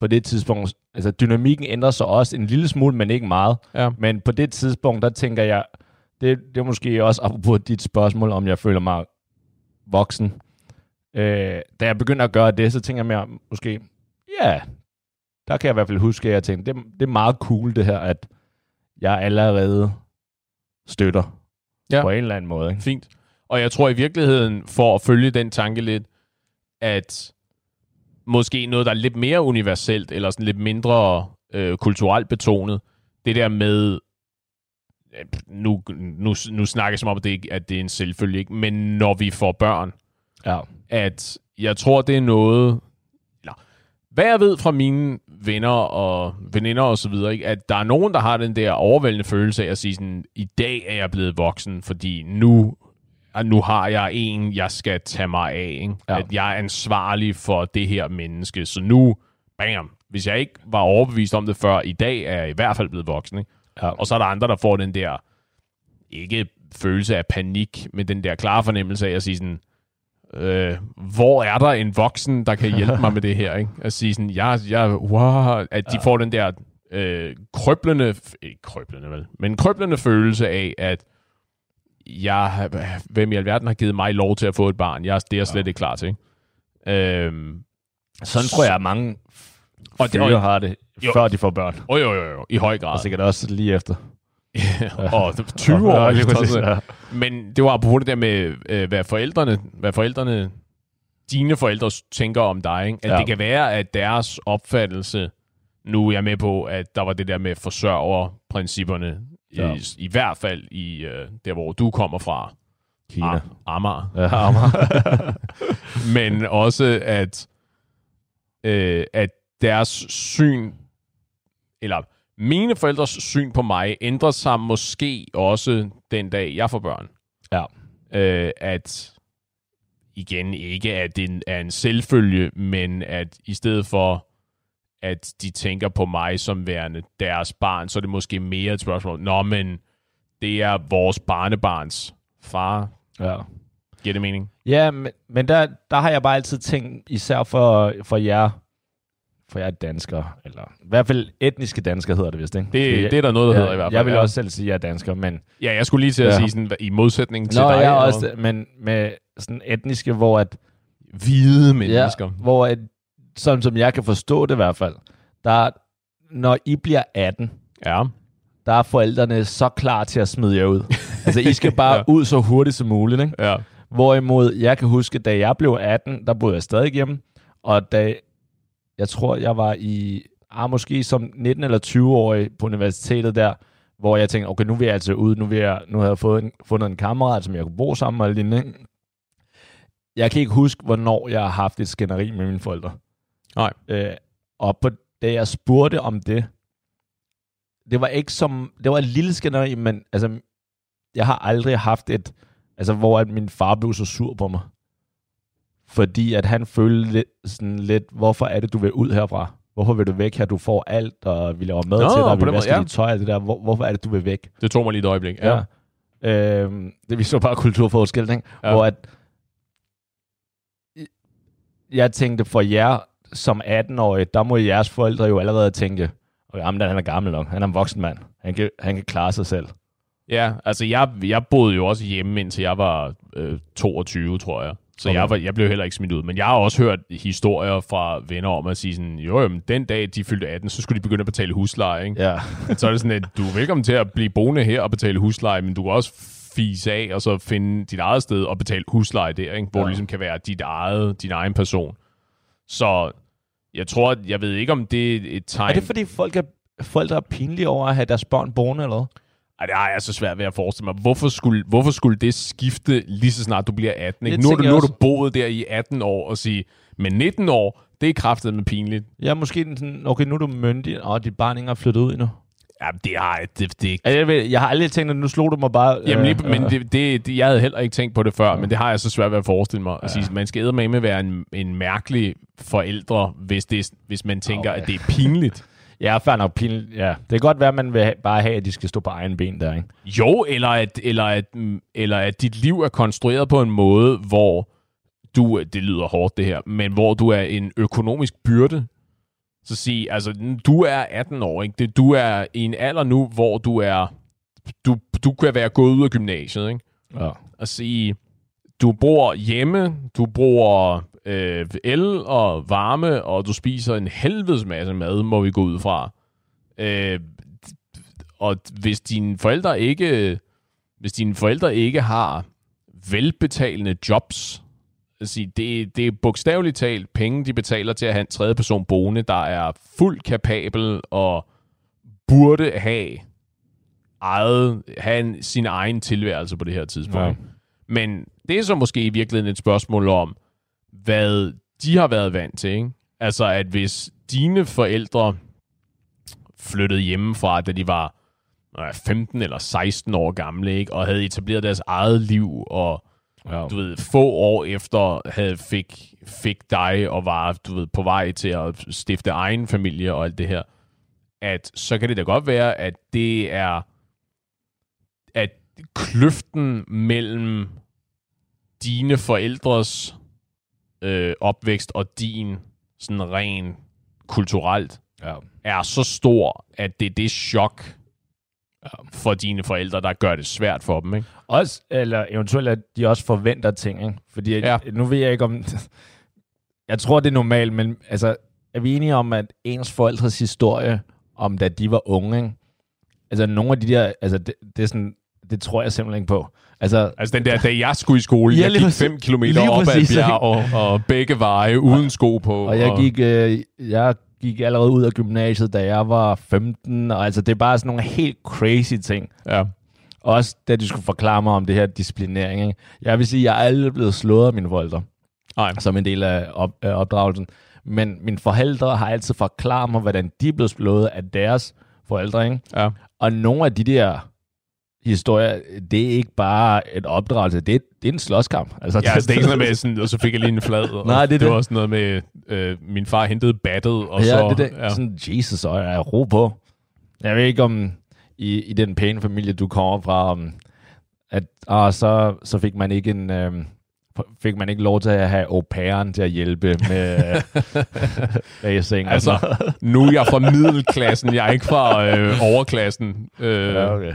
D: på det tidspunkt, altså dynamikken ændrer sig også en lille smule, men ikke meget.
E: Ja.
D: Men på det tidspunkt, der tænker jeg, det, det er måske også apropos dit spørgsmål, om jeg føler mig voksen. Øh, da jeg begynder at gøre det, så tænker jeg mere, måske, ja, der kan jeg i hvert fald huske, at jeg tænkte, det, det er meget cool det her, at jeg allerede støtter ja. på en eller anden måde. Ikke?
E: Fint. Og jeg tror i virkeligheden, for at følge den tanke lidt, at måske noget, der er lidt mere universelt, eller sådan lidt mindre øh, kulturelt betonet, det der med, nu, nu, nu snakker jeg som om, at det, at det er en selvfølge, ikke? men når vi får børn,
D: ja.
E: At jeg tror, det er noget, eller, hvad jeg ved fra mine venner og veninder og så videre, ikke? at der er nogen, der har den der overvældende følelse af at sige sådan, i dag er jeg blevet voksen, fordi nu at nu har jeg en, jeg skal tage mig af. Ikke? Ja. At jeg er ansvarlig for det her menneske. Så nu, bam, hvis jeg ikke var overbevist om det før, i dag er jeg i hvert fald blevet voksen. Ikke? Ja. Og så er der andre, der får den der, ikke følelse af panik, men den der klare fornemmelse af at sige sådan, øh, hvor er der en voksen, der kan hjælpe mig med det her? Ikke? At sige sådan, jeg, jeg, wow, at de ja. får den der øh, krøblende, ikke krøblende vel, men krøblende følelse af, at jeg, hvem i alverden har givet mig lov til at få et barn? Jeg, det er jeg slet ja. ikke klar til. Ikke? Øhm,
D: Sådan tror jeg, mange og det, har det, jo, før de får børn.
E: Jo, jo, jo, jo, i høj grad. Og
D: sikkert også lige efter.
E: Og 20 år ja. Præcis, ja. Men det var på det der med, øh, hvad forældrene, hvad forældrene, dine forældre tænker om dig. Ikke? At ja. det kan være, at deres opfattelse, nu er jeg med på, at der var det der med forsørgerprincipperne, Ja. I, I hvert fald i uh, der, hvor du kommer fra.
D: Kina. Ar-
E: Amager.
D: Ja, Amager.
E: Men også, at, uh, at deres syn, eller mine forældres syn på mig, ændrer sig måske også den dag, jeg får børn.
D: Ja.
E: Uh, at igen ikke, at det er en selvfølge, men at i stedet for at de tænker på mig som værende deres barn, så er det måske mere et spørgsmål. Nå, men det er vores barnebarns far.
D: Ja.
E: Giver det mening?
D: Ja, men, men der, der har jeg bare altid tænkt, især for, for jer, for jer danskere, eller i hvert fald etniske danskere hedder det vist, ikke?
E: Det, jeg, det er der noget, der ja, hedder i hvert fald.
D: Jeg vil ja. også selv sige, at jeg er dansker, men...
E: Ja, jeg skulle lige til at ja. sige sådan, i modsætning til
D: Nå,
E: dig.
D: jeg også, men med, sådan etniske, hvor at...
E: Hvide mennesker.
D: Ja, hvor at, sådan som jeg kan forstå det i hvert fald, der, når I bliver 18,
E: ja.
D: der er forældrene så klar til at smide jer ud. altså, I skal bare ja. ud så hurtigt som muligt, ikke?
E: Ja.
D: Hvorimod, jeg kan huske, da jeg blev 18, der boede jeg stadig hjemme, og da jeg tror, jeg var i, ah, måske som 19 eller 20-årig på universitetet der, hvor jeg tænkte, okay, nu vil jeg altså ud, nu, vil jeg, nu har jeg fået en, fundet en kammerat, som jeg kunne bo sammen med, lignende. Jeg kan ikke huske, hvornår jeg har haft et skænderi med mine forældre.
E: Nej.
D: Øh, og på, da jeg spurgte om det, det var ikke som, det var et lille skænderi, men altså, jeg har aldrig haft et, altså hvor at min far blev så sur på mig. Fordi at han følte lidt, sådan lidt, hvorfor er det, du vil ud herfra? Hvorfor vil du væk her? Du får alt, og vi laver mad Nå, til dig, vi vasker ja. dit tøj, det der. Hvor, hvorfor er det, du vil væk?
E: Det tog mig lige et øjeblik, ja.
D: ja. Øhm, det vi så bare kulturforskel, ikke? Ja. Hvor at, jeg tænkte, for jer som 18-årig, der må jeres forældre jo allerede tænke, okay, jamen, han er gammel nok, han er en voksen mand, han kan, han kan klare sig selv.
E: Ja, altså jeg, jeg boede jo også hjemme, indtil jeg var øh, 22, tror jeg. Så okay. jeg, var, jeg blev heller ikke smidt ud. Men jeg har også hørt historier fra venner om at sige sådan, jo, jo den dag de fyldte 18, så skulle de begynde at betale husleje. Ikke?
D: Ja.
E: så er det sådan, at du er velkommen til at blive boende her og betale husleje, men du kan også fise af og så finde dit eget sted og betale husleje der, ikke? hvor ja. du ligesom kan være dit eget, din egen person. Så jeg tror, jeg ved ikke, om det er et tegn...
D: Er det, fordi folk er, forældre er pinlige over at have deres børn boende, eller
E: ej, det har jeg så svært ved at forestille mig. Hvorfor skulle, hvorfor skulle det skifte lige så snart du bliver 18? Ikke? Nu, har du, nu har du boet der i 18 år og sige, men 19 år, det er kraftet med pinligt.
D: Ja, måske sådan, okay, nu er du myndig, og dit barn ikke er flyttet ud endnu.
E: Ja, det har det, det,
D: jeg, ved, jeg har aldrig tænkt, at nu slog du mig bare...
E: Jamen, lige, øh, men det, det, det, jeg havde heller ikke tænkt på det før, men det har jeg så svært ved at forestille mig. At sige, man skal med med være en, en mærkelig forældre, hvis, det, hvis man tænker, at det er pinligt.
D: Ja, fair nok. Pin, ja. Det kan godt være, at man vil bare have, at de skal stå på egen ben der, ikke?
E: Jo, eller at, eller, at, eller at dit liv er konstrueret på en måde, hvor du, det lyder hårdt det her, men hvor du er en økonomisk byrde. Så sig, altså, du er 18 år, ikke? Det, du er i en alder nu, hvor du er, du, du kan være gået ud af gymnasiet, ikke?
D: Ja.
E: Og sige, du bor hjemme, du bruger øh, el og varme, og du spiser en helvedes masse mad, må vi gå ud fra. Øh, og hvis dine forældre ikke hvis dine forældre ikke har velbetalende jobs, altså det, det er bogstaveligt talt penge, de betaler til at have en tredje person boende, der er fuldt kapabel og burde have eget, have en, sin egen tilværelse på det her tidspunkt. Ja. Men det er så måske i virkeligheden et spørgsmål om, hvad de har været vant til. Ikke? Altså, at hvis dine forældre flyttede hjemmefra, da de var 15 eller 16 år gamle, ikke? og havde etableret deres eget liv, og ja. du ved, få år efter havde fik, fik dig og var du ved, på vej til at stifte egen familie og alt det her, at så kan det da godt være, at det er at kløften mellem dine forældres øh, opvækst og din sådan ren kulturelt ja. er så stor, at det er det chok ja. for dine forældre, der gør det svært for dem. Ikke?
D: Også, eller eventuelt, at de også forventer ting. Ikke? Fordi ja. nu ved jeg ikke om... jeg tror, det er normalt, men altså, er vi enige om, at ens forældres historie, om da de var unge, ikke? altså nogle af de der, altså det, det er sådan, det tror jeg simpelthen ikke på.
E: Altså, altså den der, da jeg skulle i skole, ja, jeg gik 5 km op ad bjerg og, og begge veje uden sko på.
D: Og jeg og... gik, øh, jeg gik allerede ud af gymnasiet, da jeg var 15, og altså det er bare sådan nogle helt crazy ting.
E: Ja.
D: Også da de skulle forklare mig om det her disciplinering. Ikke? Jeg vil sige, at jeg er aldrig blevet slået af mine forældre.
E: Nej.
D: Som en del af, op, af opdragelsen. Men mine forældre har altid forklaret mig, hvordan de blevet slået af deres forældre. Ikke?
E: Ja.
D: Og nogle af de der historie, det er ikke bare et opdragelse, det er, det er en slåskamp.
E: Altså, ja, altså, det er ikke sådan med, sådan, og så fik jeg lige en flad. Og Nej, det, det, det var også noget med, øh, min far hentede battet, og ja, så...
D: Det, det, ja, sådan, Jesus, og jeg er ro på. Jeg ved ikke, om i, i den pæne familie, du kommer fra, om, at ah, så, så fik man ikke en... Øh, fik man ikke lov til at have au pairen til at hjælpe med racing.
E: altså, nu er jeg fra middelklassen, jeg er ikke fra øh, overklassen. Øh,
D: ja, okay.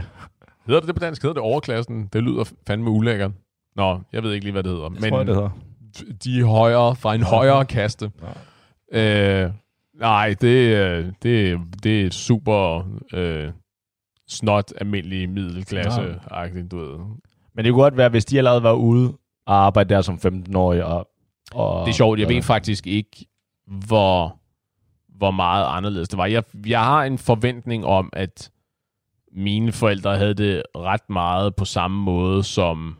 E: Hedder det det på dansk? Hedder det overklassen? Det lyder fandme ulækkert. Nå, jeg ved ikke lige, hvad det hedder.
D: Jeg
E: men
D: tror, det hedder.
E: de er højere, fra en højere kaste.
D: Ja.
E: Øh, nej, det, øh, det, det er super øh, snot almindelig middelklasse agtigt du ved.
D: Men det kunne godt være, hvis de allerede var ude og arbejde der som 15-årige. Og, og,
E: Det er sjovt, jeg
D: og,
E: ved faktisk ikke, hvor, hvor meget anderledes det var. Jeg, jeg har en forventning om, at mine forældre havde det ret meget på samme måde, som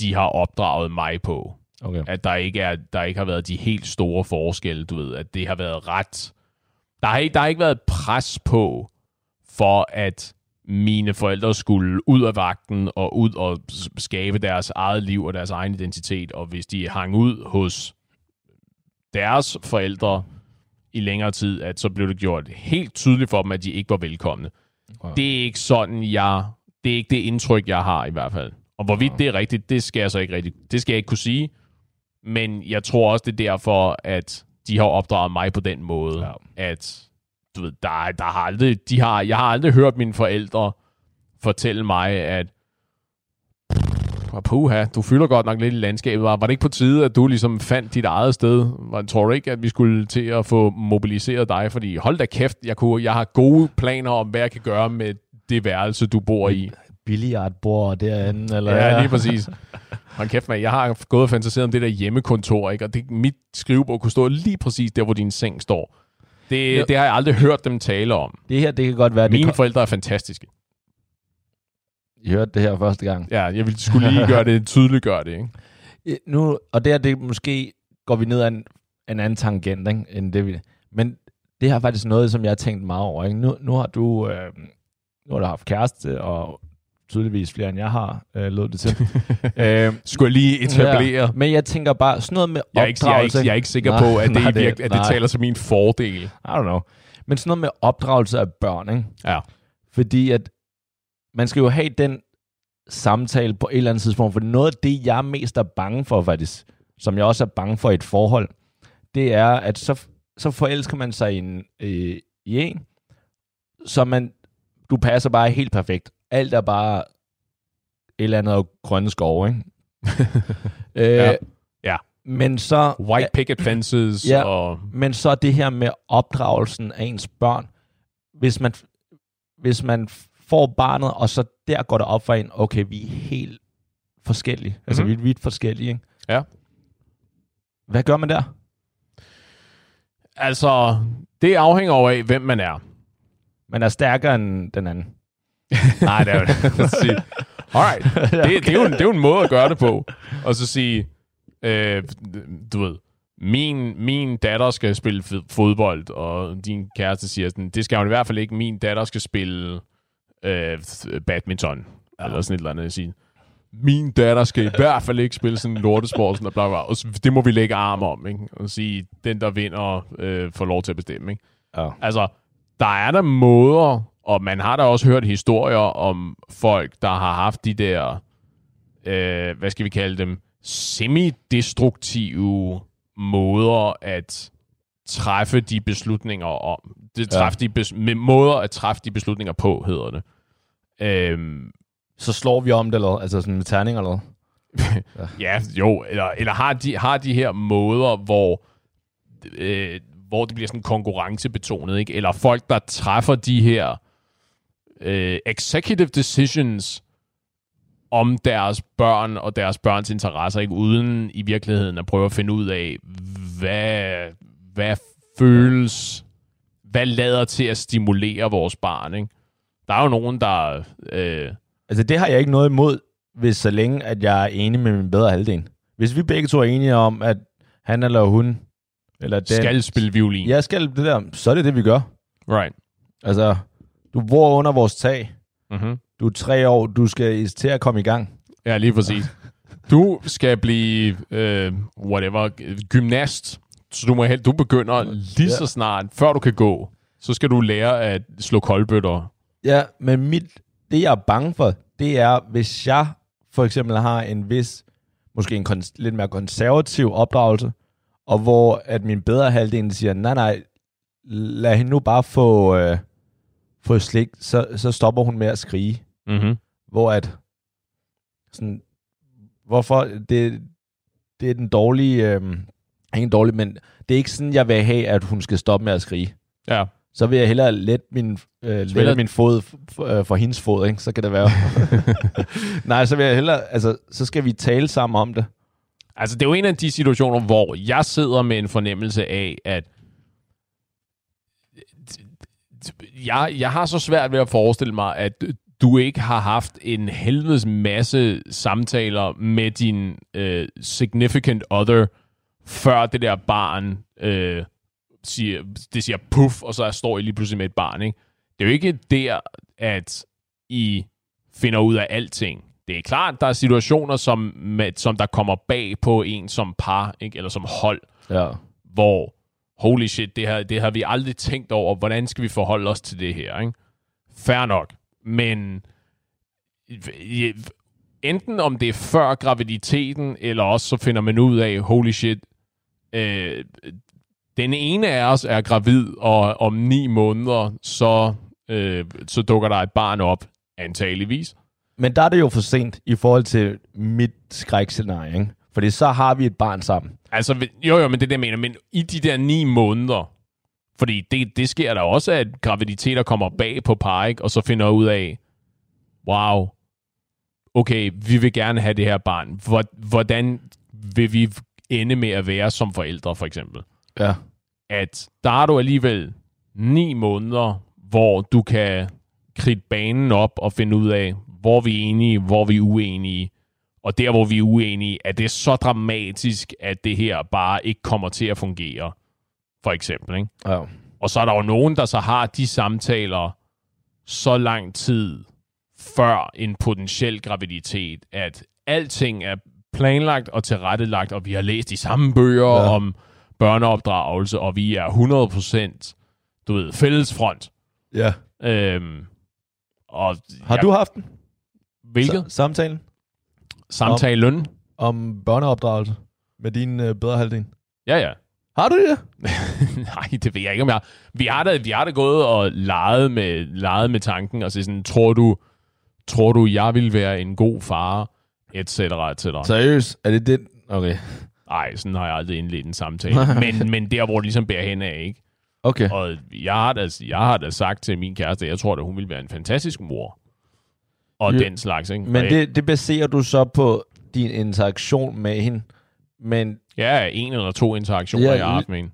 E: de har opdraget mig på.
D: Okay.
E: At der ikke, er, der ikke har været de helt store forskelle, du ved. At det har været ret... Der har, ikke, der har ikke været pres på, for at mine forældre skulle ud af vagten og ud og skabe deres eget liv og deres egen identitet. Og hvis de hang ud hos deres forældre i længere tid, at så blev det gjort helt tydeligt for dem, at de ikke var velkomne.
D: Wow.
E: Det er ikke sådan, jeg... Det er ikke det indtryk, jeg har i hvert fald. Og hvorvidt det er rigtigt, det skal jeg så ikke rigtig... Det skal jeg ikke kunne sige. Men jeg tror også, det er derfor, at de har opdraget mig på den måde,
D: ja.
E: at du ved, der, der har aldrig, de har, jeg har aldrig hørt mine forældre fortælle mig, at puha, du fylder godt nok lidt i landskabet. Var, var det ikke på tide, at du ligesom fandt dit eget sted? Var, tror du ikke, at vi skulle til at få mobiliseret dig? Fordi hold da kæft, jeg, kunne, jeg har gode planer om, hvad jeg kan gøre med det værelse, du bor i.
D: Billiardbord derinde, eller
E: Ja, lige præcis. Hold kæft, man. Jeg har gået og fantaseret om det der hjemmekontor, ikke? og det, mit skrivebord kunne stå lige præcis der, hvor din seng står. Det,
D: Jo.
E: det har jeg aldrig hørt dem tale om.
D: Det her, det kan godt være,
E: Mine
D: det
E: forældre er fantastiske.
D: I hørte det her første gang.
E: Ja, jeg ville skulle lige gøre det, tydeliggøre det, ikke?
D: Nu, og det her, det måske går vi ned ad en, en anden tangent, ikke, end det vi... Men det er faktisk noget, som jeg har tænkt meget over. Ikke? Nu, nu har du øh, nu har du haft kæreste, og tydeligvis flere, end jeg har, øh, lød det til. øh,
E: Skulle jeg lige etablere?
D: Ja, men jeg tænker bare, sådan noget med
E: Jeg er, ikke, jeg, er ikke, jeg er ikke sikker på, at det,
D: nej,
E: nej, at det
D: nej.
E: taler til min fordel.
D: I don't know. Men sådan noget med opdragelse af børn, ikke?
E: Ja.
D: Fordi at man skal jo have den samtale på et eller andet tidspunkt, for noget af det, jeg er mest er bange for faktisk, som jeg også er bange for i et forhold, det er, at så, så forelsker man sig i en, øh, i en, så man, du passer bare helt perfekt. Alt er bare et eller andet grønne skove, ikke? øh,
E: Ja. Ja.
D: Men så...
E: White picket fences
D: Ja.
E: og...
D: Men så det her med opdragelsen af ens børn. Hvis man, hvis man får barnet, og så der går det op for en, okay, vi er helt forskellige. Mm-hmm. Altså,
E: Mhm.
D: vi er vidt forskellige, ikke?
E: Ja.
D: Hvad gør man der?
E: Altså, det afhænger over af, hvem man er.
D: Man er stærkere end den anden.
E: Nej, det er jo det. Alright. Det, det, er jo en, det er jo en måde at gøre det på. Og så sige, øh, du ved, min, min datter skal spille fodbold, og din kæreste siger sådan, det skal hun i hvert fald ikke. Min datter skal spille øh, badminton, ja. eller sådan et eller andet. Sige, min datter skal i hvert fald ikke spille sådan en lortesport, sådan, og, bla, bla, og det må vi lægge arm om, ikke? og sige, den der vinder, øh, får lov til at bestemme. Ikke?
D: Ja.
E: Altså, der er der måder, og man har da også hørt historier om folk, der har haft de der, øh, hvad skal vi kalde dem, semidestruktive måder at træffe de beslutninger om. Det
D: Ja.
E: de bes- med måder at træffe de beslutninger på, hedder det. Øhm,
D: Så slår vi om det, eller altså sådan med terning eller noget.
E: Ja, jo, eller, eller har, de, har de her måder, hvor, øh, hvor det bliver sådan konkurrencebetonet, ikke? Eller folk, der træffer de her øh, executive decisions om deres børn og deres børns interesser, ikke? Uden i virkeligheden at prøve at finde ud af, hvad, hvad føles, hvad lader til at stimulere vores barn, ikke? Der er jo nogen, der... Øh,
D: Altså, det har jeg ikke noget imod, hvis så længe, at jeg er enig med min bedre halvdel. Hvis vi begge to er enige om, at han eller hun, eller den,
E: skal spille violin.
D: jeg skal det der, så er det det, vi gør.
E: Right.
D: Altså, du bor under vores tag.
E: Mm-hmm.
D: Du er tre år, du skal til at komme i gang.
E: Ja, lige præcis. Du skal blive, øh, whatever, gymnast. Så du, må helt, du begynder lige
D: Ja.
E: så snart, før du kan gå, så skal du lære at slå koldbøtter.
D: Ja, men mit, det jeg er bange for, det er, hvis jeg for eksempel har en vis, måske en kons- lidt mere konservativ opdragelse, og hvor at min bedre halvdel siger, nej, nej, lad hende nu bare få, øh, få slik, så, så stopper hun med at skrige.
E: Mm-hmm.
D: Hvor at, sådan, hvorfor det, det er den dårlige, øh, ikke dårlig, men det er ikke sådan, jeg vil have, at hun skal stoppe med at skrige.
E: Ja.
D: Så vil jeg hellere lette min, øh, lette min fod for, øh, for hendes fod, ikke? så kan det være. Nej, så vil jeg hellere, altså, så skal vi tale sammen om det.
E: Altså, det er jo en af de situationer, hvor jeg sidder med en fornemmelse af, at jeg, jeg har så svært ved at forestille mig, at du ikke har haft en helvedes masse samtaler med din øh, significant other, før det der barn øh, siger, det siger puff, og så står I lige pludselig med et barn. Ikke? Det er jo ikke der, at I finder ud af alting. Det er klart, der er situationer, som, med, som der kommer bag på en som par, ikke? eller som hold,
D: ja.
E: hvor holy shit, det her, det har vi aldrig tænkt over, hvordan skal vi forholde os til det her, ikke? Fair nok. Men enten om det er før graviditeten, eller også så finder man ud af, holy shit, øh, den ene af os er gravid, og om ni måneder, så, øh, så dukker der et barn op, antageligvis.
D: Men der er det jo for sent i forhold til mit skrækscenarie, ikke? Fordi så har vi et barn sammen.
E: Altså, jo jo, men det er det, jeg mener. Men i de der ni måneder, fordi det, det sker der også, at graviditeter kommer bag på par, ikke? og så finder ud af, wow, okay, vi vil gerne have det her barn. Hvordan vil vi ende med at være som forældre, for eksempel?
D: Ja.
E: At der er du alligevel ni måneder, hvor du kan kridte banen op og finde ud af, hvor vi er enige, hvor vi er uenige, og der, hvor vi er uenige, er det så dramatisk, at det her bare ikke kommer til at fungere, for eksempel. Ikke?
D: Ja.
E: Og så er der jo nogen, der så har de samtaler så lang tid før en potentiel graviditet, at alting er planlagt og tilrettelagt, og vi har læst de samme bøger ja. om børneopdragelse, og vi er 100% du ved, fællesfront.
D: Ja.
E: Øhm, og,
D: har ja, du haft den?
E: Hvilket?
D: S- samtalen?
E: Samtalen?
D: Om, om børneopdragelse med din øh, bedre halvdel?
E: Ja, ja.
D: Har du det?
E: Nej, det ved jeg ikke, om jeg Vi har da, vi har da gået og leget med, leget med tanken, og så sådan, tror du, tror du, jeg vil være en god far, et cetera, et cetera.
D: Seriøst? Er det det? Okay.
E: Nej, sådan har jeg aldrig indledt en samtale. men, men der, hvor det ligesom bærer hen af, ikke?
D: Okay.
E: Og jeg har, da, jeg har da sagt til min kæreste, at jeg tror, at hun vil være en fantastisk mor. Og jo. den slags, ikke?
D: Men det, det baserer du så på din interaktion med hende? Men
E: Ja, en eller to interaktioner, ja, jeg har haft med hende.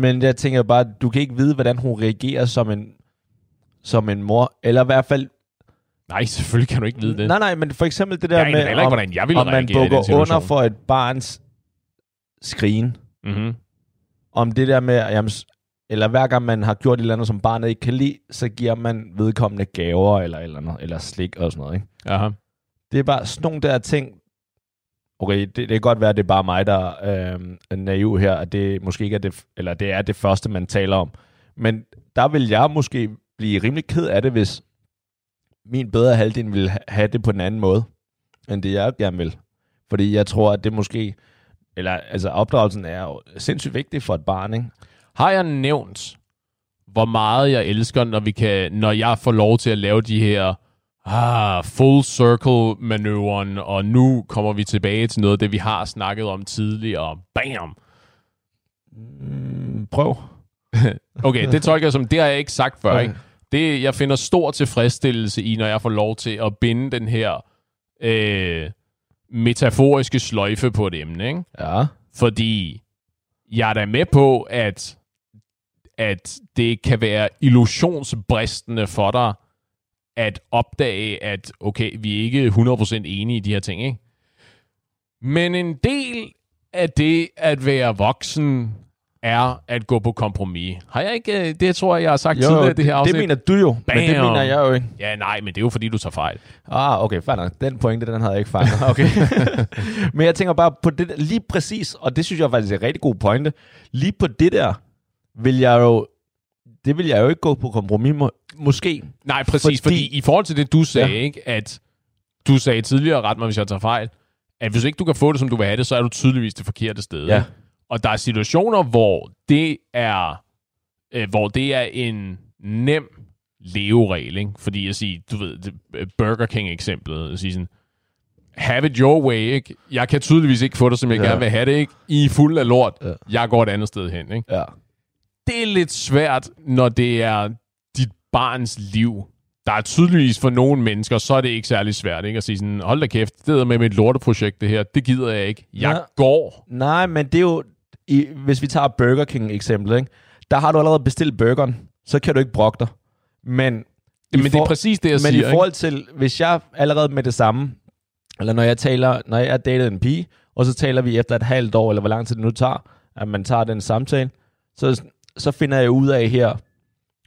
D: Men jeg tænker bare, du kan ikke vide, hvordan hun reagerer som en, som en mor. Eller i hvert fald...
E: Nej, selvfølgelig kan du ikke vide det.
D: Nej, nej, men for eksempel det der
E: jeg
D: med,
E: ikke, om, hvordan jeg
D: om man bukker under for et barns skrigen.
E: Mm-hmm.
D: Om det der med, jamen, eller hver gang man har gjort et eller andet, som barnet ikke kan lide, så giver man vedkommende gaver eller, eller, andet, eller slik og sådan noget. Ikke?
E: Aha.
D: Det er bare sådan nogle der ting, okay, det, det kan godt være, at det er bare mig, der øh, er naiv her, at det måske ikke er det, eller det er det første, man taler om. Men der vil jeg måske blive rimelig ked af det, hvis min bedre halvdel vil have det på en anden måde, end det jeg gerne vil. Fordi jeg tror, at det måske, eller altså opdragelsen er jo sindssygt vigtig for et barn, ikke?
E: Har jeg nævnt, hvor meget jeg elsker, når, vi kan, når jeg får lov til at lave de her ah, full circle manøvren, og nu kommer vi tilbage til noget af det, vi har snakket om tidligere. Bam!
D: Mm, prøv.
E: okay, det tolker jeg som, det har jeg ikke sagt før. Okay. Ikke? Det, jeg finder stor tilfredsstillelse i, når jeg får lov til at binde den her øh, metaforiske sløjfe på et emne. Ikke?
D: Ja.
E: Fordi jeg er da med på, at, at det kan være illusionsbristende for dig, at opdage, at okay, vi er ikke 100% enige i de her ting, ikke? Men en del af det at være voksen er at gå på kompromis. Har jeg ikke, øh, det tror jeg, jeg har sagt jo, tidligere, det her
D: afsnit. det mener du jo,
E: Bam.
D: men det mener jeg jo ikke.
E: Ja, nej, men det er jo fordi, du tager fejl.
D: Ah, okay, fair nok. Den pointe, den havde jeg ikke fanget. Okay. men jeg tænker bare på det lige præcis, og det synes jeg faktisk er en rigtig god pointe. Lige på det der, vil jeg jo det vil jeg jo ikke gå på kompromis med. Måske.
E: Nej, præcis, fordi, fordi i forhold til det, du sagde, ja. ikke, at du sagde tidligere, ret mig, hvis jeg tager fejl, at hvis ikke du kan få det, som du vil have det, så er du tydeligvis det forkerte sted.
D: Ja.
E: Og der er situationer, hvor det er, øh, hvor det er en nem leveregel, ikke? Fordi jeg siger, du ved, Burger King-eksemplet, at sige sådan, have it your way, ikke? Jeg kan tydeligvis ikke få det, som jeg ja. gerne vil have det, ikke? I er fuld af lort. Ja. Jeg går et andet sted hen, ikke?
D: Ja.
E: Det er lidt svært, når det er dit barns liv. Der er tydeligvis for nogle mennesker, så er det ikke særlig svært, ikke? At sige sådan, hold da kæft, det er med mit lorteprojekt, det her. Det gider jeg ikke. Jeg ja. går.
D: Nej, men det er jo, i, hvis vi tager Burger King eksempel, ikke? Der har du allerede bestilt burgeren, så kan du ikke brokke dig. Men
E: men det er præcis det, jeg
D: men
E: siger.
D: Men i forhold til, hvis jeg allerede med det samme, eller når jeg taler, når jeg datet en pige, og så taler vi efter et halvt år, eller hvor lang tid det nu tager, at man tager den samtale, så, så finder jeg ud af her,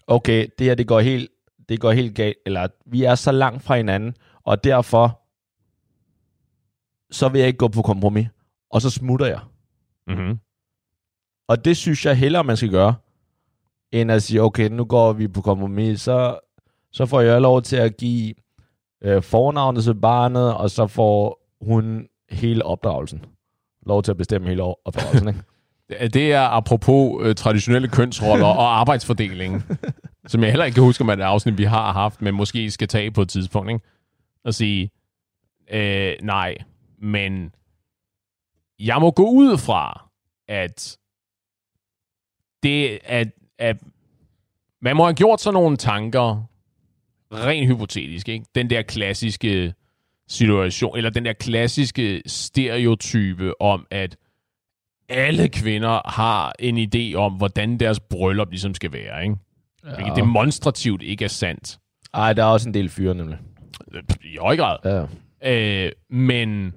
D: okay, det her det går helt, det går helt galt, eller vi er så langt fra hinanden, og derfor, så vil jeg ikke gå på kompromis, og så smutter jeg.
E: Mm-hmm.
D: Og det synes jeg hellere, man skal gøre, end at sige, okay, nu går vi på kompromis, så, så får jeg lov til at give øh, fornavnet til barnet, og så får hun hele opdragelsen. Lov til at bestemme hele opdragelsen, ikke?
E: Det er apropos øh, traditionelle kønsroller og arbejdsfordeling, som jeg heller ikke kan huske, om er et afsnit, vi har haft, men måske skal tage på et tidspunkt, ikke? Og sige, øh, nej, men jeg må gå ud fra, at det, at, at man må have gjort sådan nogle tanker, rent hypotetisk, ikke? Den der klassiske situation, eller den der klassiske stereotype om, at alle kvinder har en idé om, hvordan deres bryllup ligesom skal være, ikke? Ja. Hvilket demonstrativt ikke er sandt.
D: Ej, der er også en del fyre, nemlig.
E: I høj grad.
D: Ja.
E: Øh, men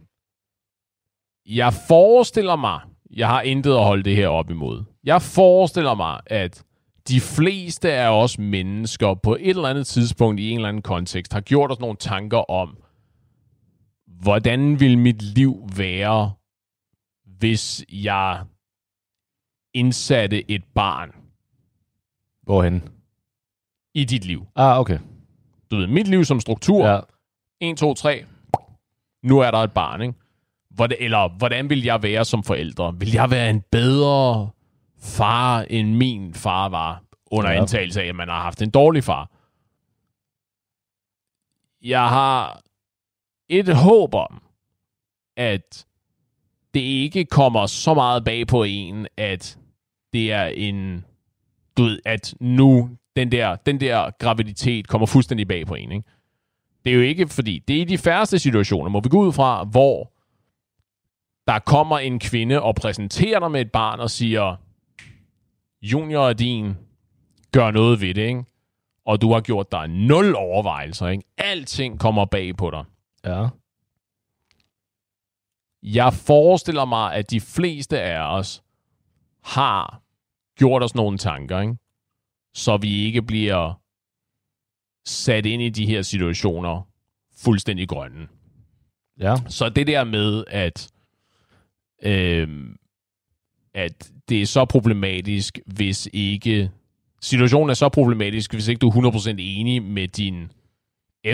E: jeg forestiller mig, jeg har intet at holde det her op imod. Jeg forestiller mig, at de fleste af os mennesker på et eller andet tidspunkt i en eller anden kontekst har gjort os nogle tanker om, hvordan vil mit liv være, hvis jeg indsatte et barn.
D: Hvorhen?
E: I dit liv.
D: Ah, okay.
E: Du ved, mit liv som struktur.
D: Ja.
E: 1, 2, 3. Nu er der et barn, ikke? Hvordan, eller hvordan vil jeg være som forældre? Vil jeg være en bedre far, end min far var, under ja. antagelse af, at man har haft en dårlig far. Jeg har et håb om, at det ikke kommer så meget bag på en, at det er en, du ved, at nu den der, den der graviditet kommer fuldstændig bag på en. Ikke? Det er jo ikke, fordi det er i de færreste situationer, må vi gå ud fra, hvor der kommer en kvinde og præsenterer dig med et barn og siger, junior din, gør noget ved det, ikke? Og du har gjort dig nul overvejelser, ikke? Alting kommer bag på dig.
D: Ja.
E: Jeg forestiller mig, at de fleste af os har gjort os nogle tanker, ikke? Så vi ikke bliver sat ind i de her situationer fuldstændig grønne.
D: Ja.
E: Så det der med, at, øh, at det er så problematisk, hvis ikke situationen er så problematisk, hvis ikke du er 100% enig med din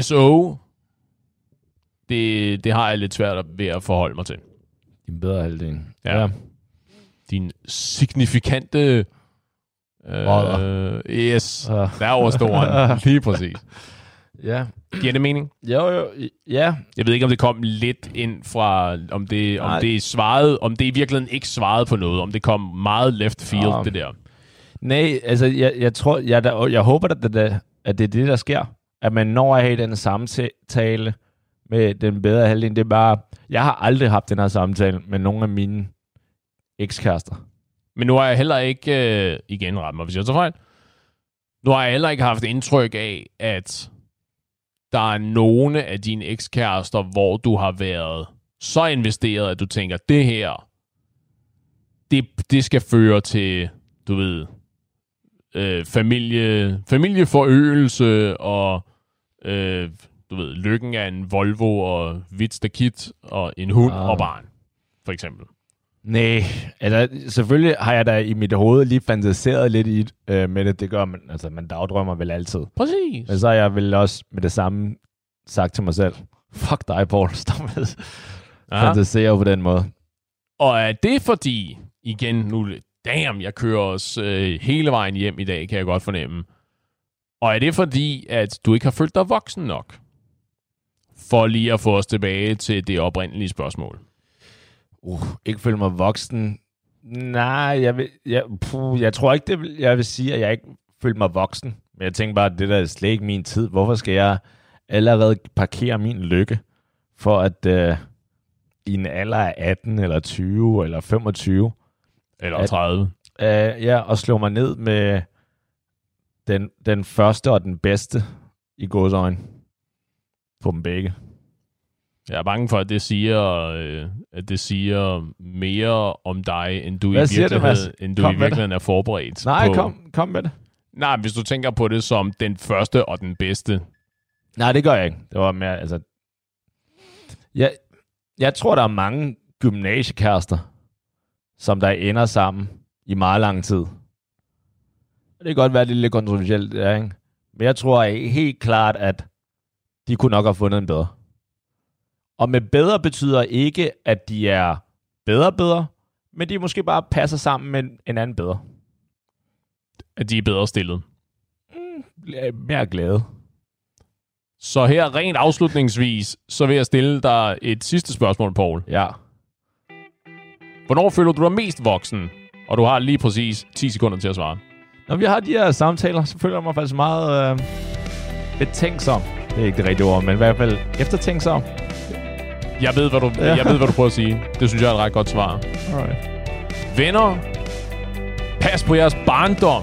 E: SO. Det, det har jeg lidt svært ved at forholde mig til.
D: Din bedre halvdel.
E: Ja. ja. Din signifikante... Øh, yes, uh. der overstår Lige præcis.
D: Ja.
E: Giver det mening?
D: Jo, jo, ja.
E: Jeg ved ikke, om det kom lidt ind fra, om det, om det svarede, om det i virkeligheden ikke svarede på noget, om det kom meget left field, um, det der.
D: Nej, altså, jeg, jeg tror, jeg, der, jeg håber, at det, at det er det, der sker. At man når at have den samtale med den bedre halvdel. Det er bare, jeg har aldrig haft den her samtale med nogen af mine ekskærester.
E: Men nu har jeg heller ikke, øh, igen ret mig, hvis jeg tager fejl, nu har jeg heller ikke haft indtryk af, at der er nogle af dine ekskærester, hvor du har været så investeret, at du tænker, det her, det, det skal føre til, du ved, øh, familie, familieforøgelse og øh, du ved, lykken af en Volvo og hvidt stakit og en hund ah. og barn, for eksempel.
D: Nej, altså selvfølgelig har jeg da i mit hoved lige fantaseret lidt i øh, med det. Det gør man, altså man dagdrømmer vel altid.
E: Præcis.
D: Men så har jeg vel også med det samme sagt til mig selv, fuck dig, Paul, stop med fantasere på den måde.
E: Og er det fordi, igen, nu damn, jeg kører os øh, hele vejen hjem i dag, kan jeg godt fornemme. Og er det fordi, at du ikke har følt dig voksen nok? for lige at få os tilbage til det oprindelige spørgsmål.
D: Uh, ikke føle mig voksen. Nej, jeg, vil, jeg, puh, jeg tror ikke, det vil, jeg vil sige, at jeg ikke føler mig voksen. Men jeg tænker bare, at det der er slet ikke min tid. Hvorfor skal jeg allerede parkere min lykke for at uh, i en alder af 18 eller 20 eller 25
E: eller 30
D: at, uh, ja, og slå mig ned med den, den første og den bedste i godsøjne på dem begge.
E: Jeg er bange for, at det siger, øh, at det siger mere om dig, end du Hvad i virkeligheden, end du i virkeligheden er forberedt
D: Nej,
E: på.
D: kom, kom med det.
E: Nej, hvis du tænker på det som den første og den bedste.
D: Nej, det gør jeg ikke. Det var mere, altså... Jeg, jeg tror, der er mange gymnasiekærester, som der ender sammen i meget lang tid. Det kan godt være, det er lidt kontroversielt, ja, ikke? Men jeg tror helt klart, at de kunne nok have fundet en bedre. Og med bedre betyder ikke, at de er bedre bedre, men de måske bare passer sammen med en anden bedre.
E: At de er bedre stillet.
D: Mm, mere glade.
E: Så her rent afslutningsvis, så vil jeg stille dig et sidste spørgsmål, Paul.
D: Ja.
E: Hvornår føler du dig mest voksen? Og du har lige præcis 10 sekunder til at svare.
D: Når vi har de her samtaler, så føler jeg mig faktisk meget øh, betænksom. Det er ikke det rigtige ord, men i hvert fald eftertænksom.
E: Jeg ved, hvad du, ja. jeg ved, hvad du prøver at sige. Det synes jeg er et ret godt svar.
D: Alright.
E: Venner, pas på jeres barndom.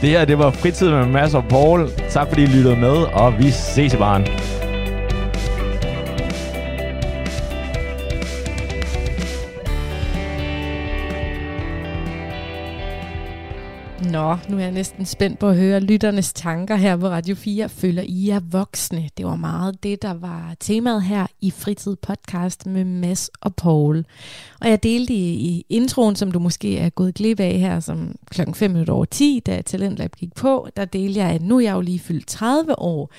D: Det her, det var fritid med Mads og Paul. Tak fordi I lyttede med, og vi ses i baren.
A: Nå, nu er jeg næsten spændt på at høre lytternes tanker her på Radio 4. Føler I jer voksne? Det var meget det, der var temaet her i Fritid Podcast med Mads og Paul. Og jeg delte i, i introen, som du måske er gået glip af her, som klokken 5 minutter over 10, da Talentlab gik på, der delte jeg, at nu er jeg jo lige fyldt 30 år.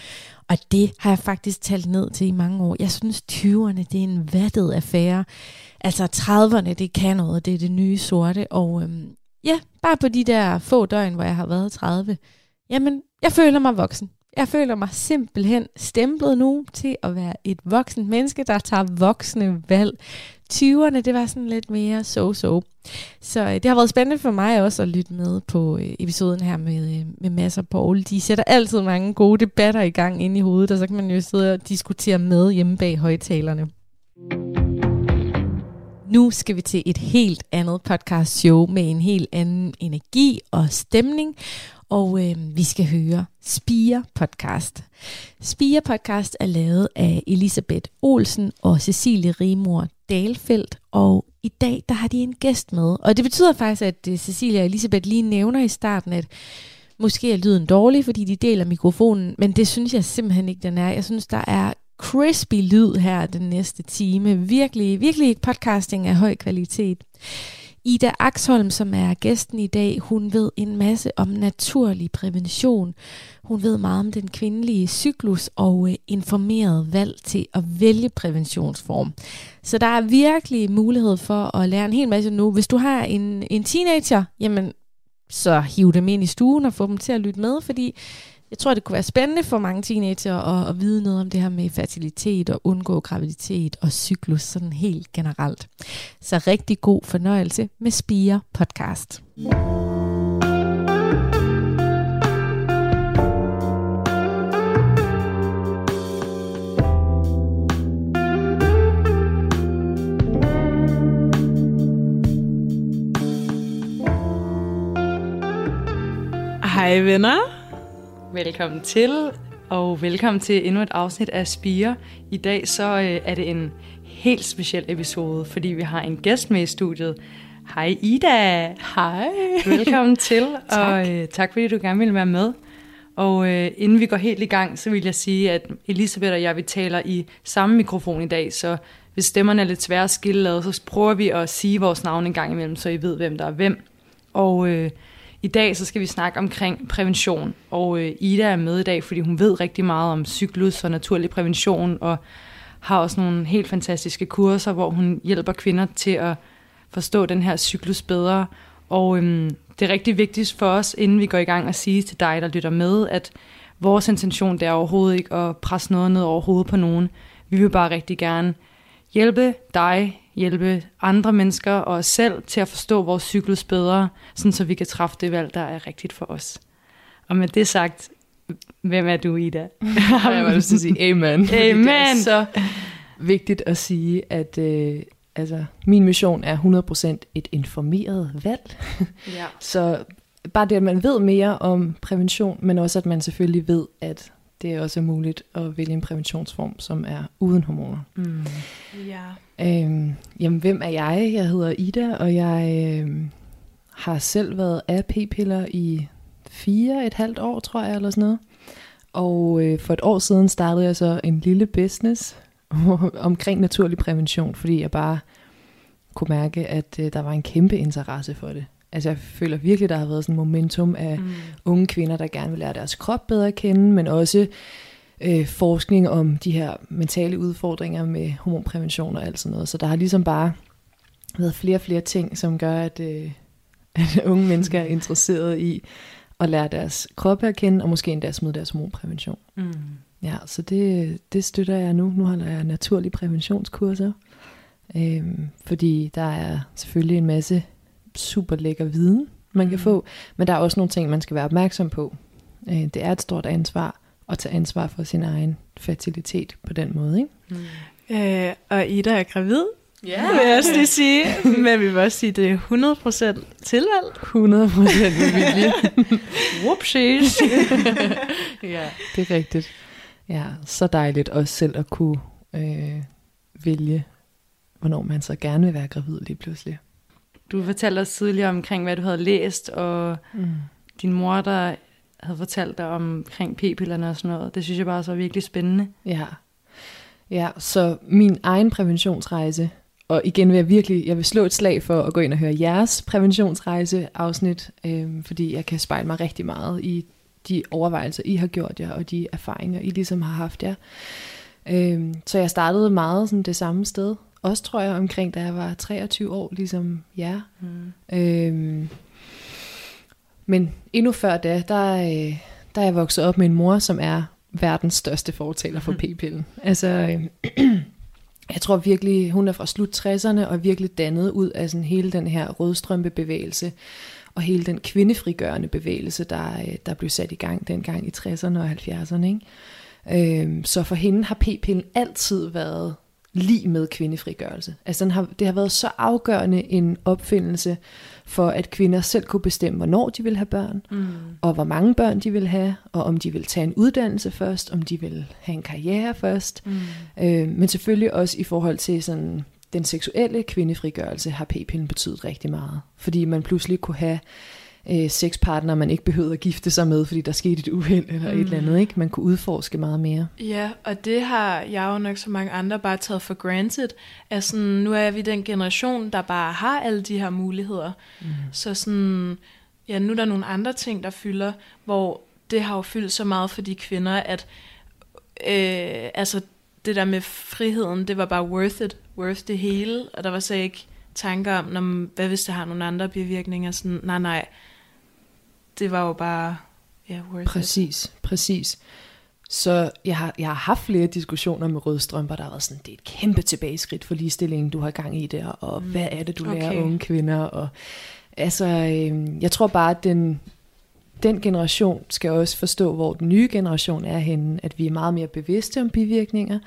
A: Og det har jeg faktisk talt ned til i mange år. Jeg synes, 20'erne det er en vattet affære. Altså 30'erne, det kan noget, det er det nye sorte. Og øhm, ja, bare på de der få døgn, hvor jeg har været 30, jamen, jeg føler mig voksen. Jeg føler mig simpelthen stemplet nu til at være et voksen menneske, der tager voksne valg. 20'erne, det var sådan lidt mere so-so. Så øh, det har været spændende for mig også at lytte med på øh, episoden her med, øh, med Mads og Paul. De sætter altid mange gode debatter i gang inde i hovedet, og så kan man jo sidde og diskutere med hjemme bag højtalerne. Nu skal vi til et helt andet podcast show med en helt anden energi og stemning. Og øh, vi skal høre Spire Podcast. Spire Podcast er lavet af Elisabeth Olsen og Cecilie Rimor Dalfeldt. Og i dag der har de en gæst med. Og det betyder faktisk, at øh, Cecilie og Elisabeth lige nævner i starten, at måske er lyden dårlig, fordi de deler mikrofonen. Men det synes jeg simpelthen ikke, den er. Jeg synes, der er crispy lyd her den næste time. Virkelig, virkelig podcasting af høj kvalitet. Ida Axholm, som er gæsten i dag, hun ved en masse om naturlig prævention. Hun ved meget om den kvindelige cyklus og øh, informeret valg til at vælge præventionsform. Så der er virkelig mulighed for at lære en hel masse nu. Hvis du har en, en teenager, jamen så hiv dem ind i stuen og få dem til at lytte med, fordi jeg tror, det kunne være spændende for mange teenager at, at vide noget om det her med fertilitet og undgå graviditet og cyklus sådan helt generelt. Så rigtig god fornøjelse med Spire Podcast.
C: Hej venner. Velkommen til, og velkommen til endnu et afsnit af Spire. I dag så øh, er det en helt speciel episode, fordi vi har en gæst med i studiet. Hej Ida.
A: Hej.
C: Velkommen til, tak. og øh, tak fordi du gerne ville være med. Og øh, inden vi går helt i gang, så vil jeg sige, at Elisabeth og jeg, vi taler i samme mikrofon i dag, så hvis stemmerne er lidt svære at skille så prøver vi at sige vores navn en gang imellem, så I ved, hvem der er hvem. Og øh, i dag så skal vi snakke omkring prævention, og øh, Ida er med i dag, fordi hun ved rigtig meget om cyklus og naturlig prævention, og har også nogle helt fantastiske kurser, hvor hun hjælper kvinder til at forstå den her cyklus bedre. Og øhm, det er rigtig vigtigt for os, inden vi går i gang, at sige til dig, der lytter med, at vores intention det er overhovedet ikke at presse noget ned over hovedet på nogen. Vi vil bare rigtig gerne hjælpe dig, hjælpe andre mennesker og os selv til at forstå vores cyklus bedre, sådan så vi kan træffe det valg, der er rigtigt for os. Og med det sagt, hvem er du, Ida?
B: jeg vil sige amen.
C: Amen. Det er
B: så vigtigt at sige, at øh, altså, min mission er 100% et informeret valg. Ja. så bare det, at man ved mere om prævention, men også at man selvfølgelig ved, at det er også muligt at vælge en præventionsform, som er uden hormoner. Mm. Ja. Øhm, jamen, hvem er jeg? Jeg hedder Ida, og jeg øh, har selv været af p-piller i fire et halvt år, tror jeg, eller sådan noget. Og øh, for et år siden startede jeg så en lille business omkring naturlig prævention, fordi jeg bare kunne mærke, at øh, der var en kæmpe interesse for det. Altså jeg føler virkelig, der har været sådan en momentum af mm. unge kvinder, der gerne vil lære deres krop bedre at kende, men også øh, forskning om de her mentale udfordringer med hormonprævention og alt sådan noget. Så der har ligesom bare været flere og flere ting, som gør, at, øh, at unge mennesker er interesseret i at lære deres krop at kende, og måske endda smide deres hormonprævention. Mm. Ja, så det, det støtter jeg nu. Nu holder jeg naturlige præventionskurser, øhm, fordi der er selvfølgelig en masse super lækker viden, man kan mm. få, men der er også nogle ting, man skal være opmærksom på. Øh, det er et stort ansvar at tage ansvar for sin egen fertilitet på den måde. Ikke?
F: Mm. Øh, og Ida er gravid, Ja, vil jeg også lige sige. Men vi vil også sige, at det er 100% tilvalg.
B: 100% med vilje.
F: Whoopsies.
B: ja, det er rigtigt. Ja, så dejligt også selv at kunne øh, vælge, hvornår man så gerne vil være gravid lige pludselig.
C: Du fortalte os tidligere omkring, hvad du havde læst, og mm. din mor, der havde fortalt dig omkring p-pillerne og sådan noget. Det synes jeg bare så var virkelig spændende.
B: Ja. Ja, så min egen præventionsrejse, og igen vil jeg virkelig, jeg vil slå et slag for at gå ind og høre jeres præventionsrejse afsnit, øh, fordi jeg kan spejle mig rigtig meget i de overvejelser, I har gjort jer, og de erfaringer, I ligesom har haft jer. Øh, så jeg startede meget sådan det samme sted, også tror jeg omkring, da jeg var 23 år, ligesom jer. Mm. Øhm, men endnu før da, der, øh, der er jeg vokset op med en mor, som er verdens største fortaler for p-pillen. Altså, øh, jeg tror virkelig, hun er fra slut 60'erne og virkelig dannet ud af sådan hele den her rødstrømpebevægelse og hele den kvindefrigørende bevægelse, der, øh, der blev sat i gang dengang i 60'erne og 70'erne. Ikke? Øhm, så for hende har p-pillen altid været lige med kvindefrigørelse. Altså den har, det har været så afgørende en opfindelse for, at kvinder selv kunne bestemme, hvornår de vil have børn, mm. og hvor mange børn de vil have, og om de vil tage en uddannelse først, om de vil have en karriere først. Mm. Øh, men selvfølgelig også i forhold til sådan den seksuelle kvindefrigørelse har p-pillen betydet rigtig meget. Fordi man pludselig kunne have øh, sexpartner, man ikke behøvede at gifte sig med, fordi der skete et uheld eller mm. et eller andet. Ikke? Man kunne udforske meget mere.
F: Ja, og det har jeg jo nok så mange andre bare taget for granted. At sådan, nu er vi den generation, der bare har alle de her muligheder. Mm. Så sådan, ja, nu er der nogle andre ting, der fylder, hvor det har jo fyldt så meget for de kvinder, at øh, altså, det der med friheden, det var bare worth it, worth det hele, og der var så ikke tanker om, hvad hvis det har nogle andre bivirkninger, sådan, nej, nej, det var jo bare, ja, worth
B: Præcis, it. præcis. Så jeg har, jeg har haft flere diskussioner med røde strømper, der har været sådan, det er et kæmpe tilbageskridt for ligestillingen, du har gang i der, og mm. hvad er det, du okay. lærer unge kvinder, og altså, øh, jeg tror bare, at den, den generation skal også forstå, hvor den nye generation er henne, at vi er meget mere bevidste om bivirkninger,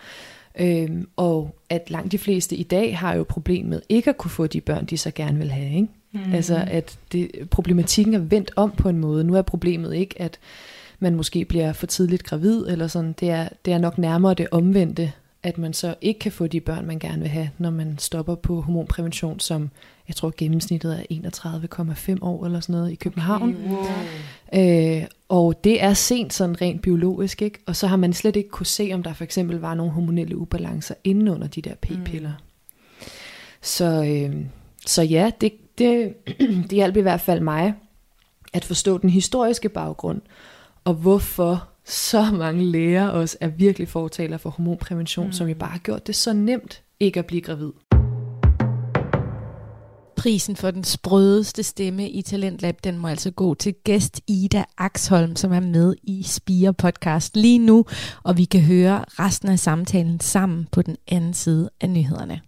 B: øh, og at langt de fleste i dag har jo problem med ikke at kunne få de børn, de så gerne vil have, ikke? Mm. Altså at det, problematikken er vendt om på en måde. Nu er problemet ikke, at man måske bliver for tidligt gravid, eller sådan. Det er, det er nok nærmere det omvendte, at man så ikke kan få de børn, man gerne vil have, når man stopper på hormonprævention, som jeg tror gennemsnittet er 31,5 år eller sådan noget i København. Okay, wow. øh, og det er sent sådan rent biologisk, ikke? Og så har man slet ikke kunne se, om der for eksempel var nogle hormonelle ubalancer inde under de der p-piller. Mm. Så, øh, så ja, det, det, det hjalp i hvert fald mig at forstå den historiske baggrund, og hvorfor så mange læger også er virkelig fortaler for hormonprævention, mm. som jo bare har gjort det så nemt ikke at blive gravid
A: prisen for den sprødeste stemme i Talentlab, den må altså gå til gæst Ida Axholm, som er med i Spire podcast lige nu, og vi kan høre resten af samtalen sammen på den anden side af nyhederne.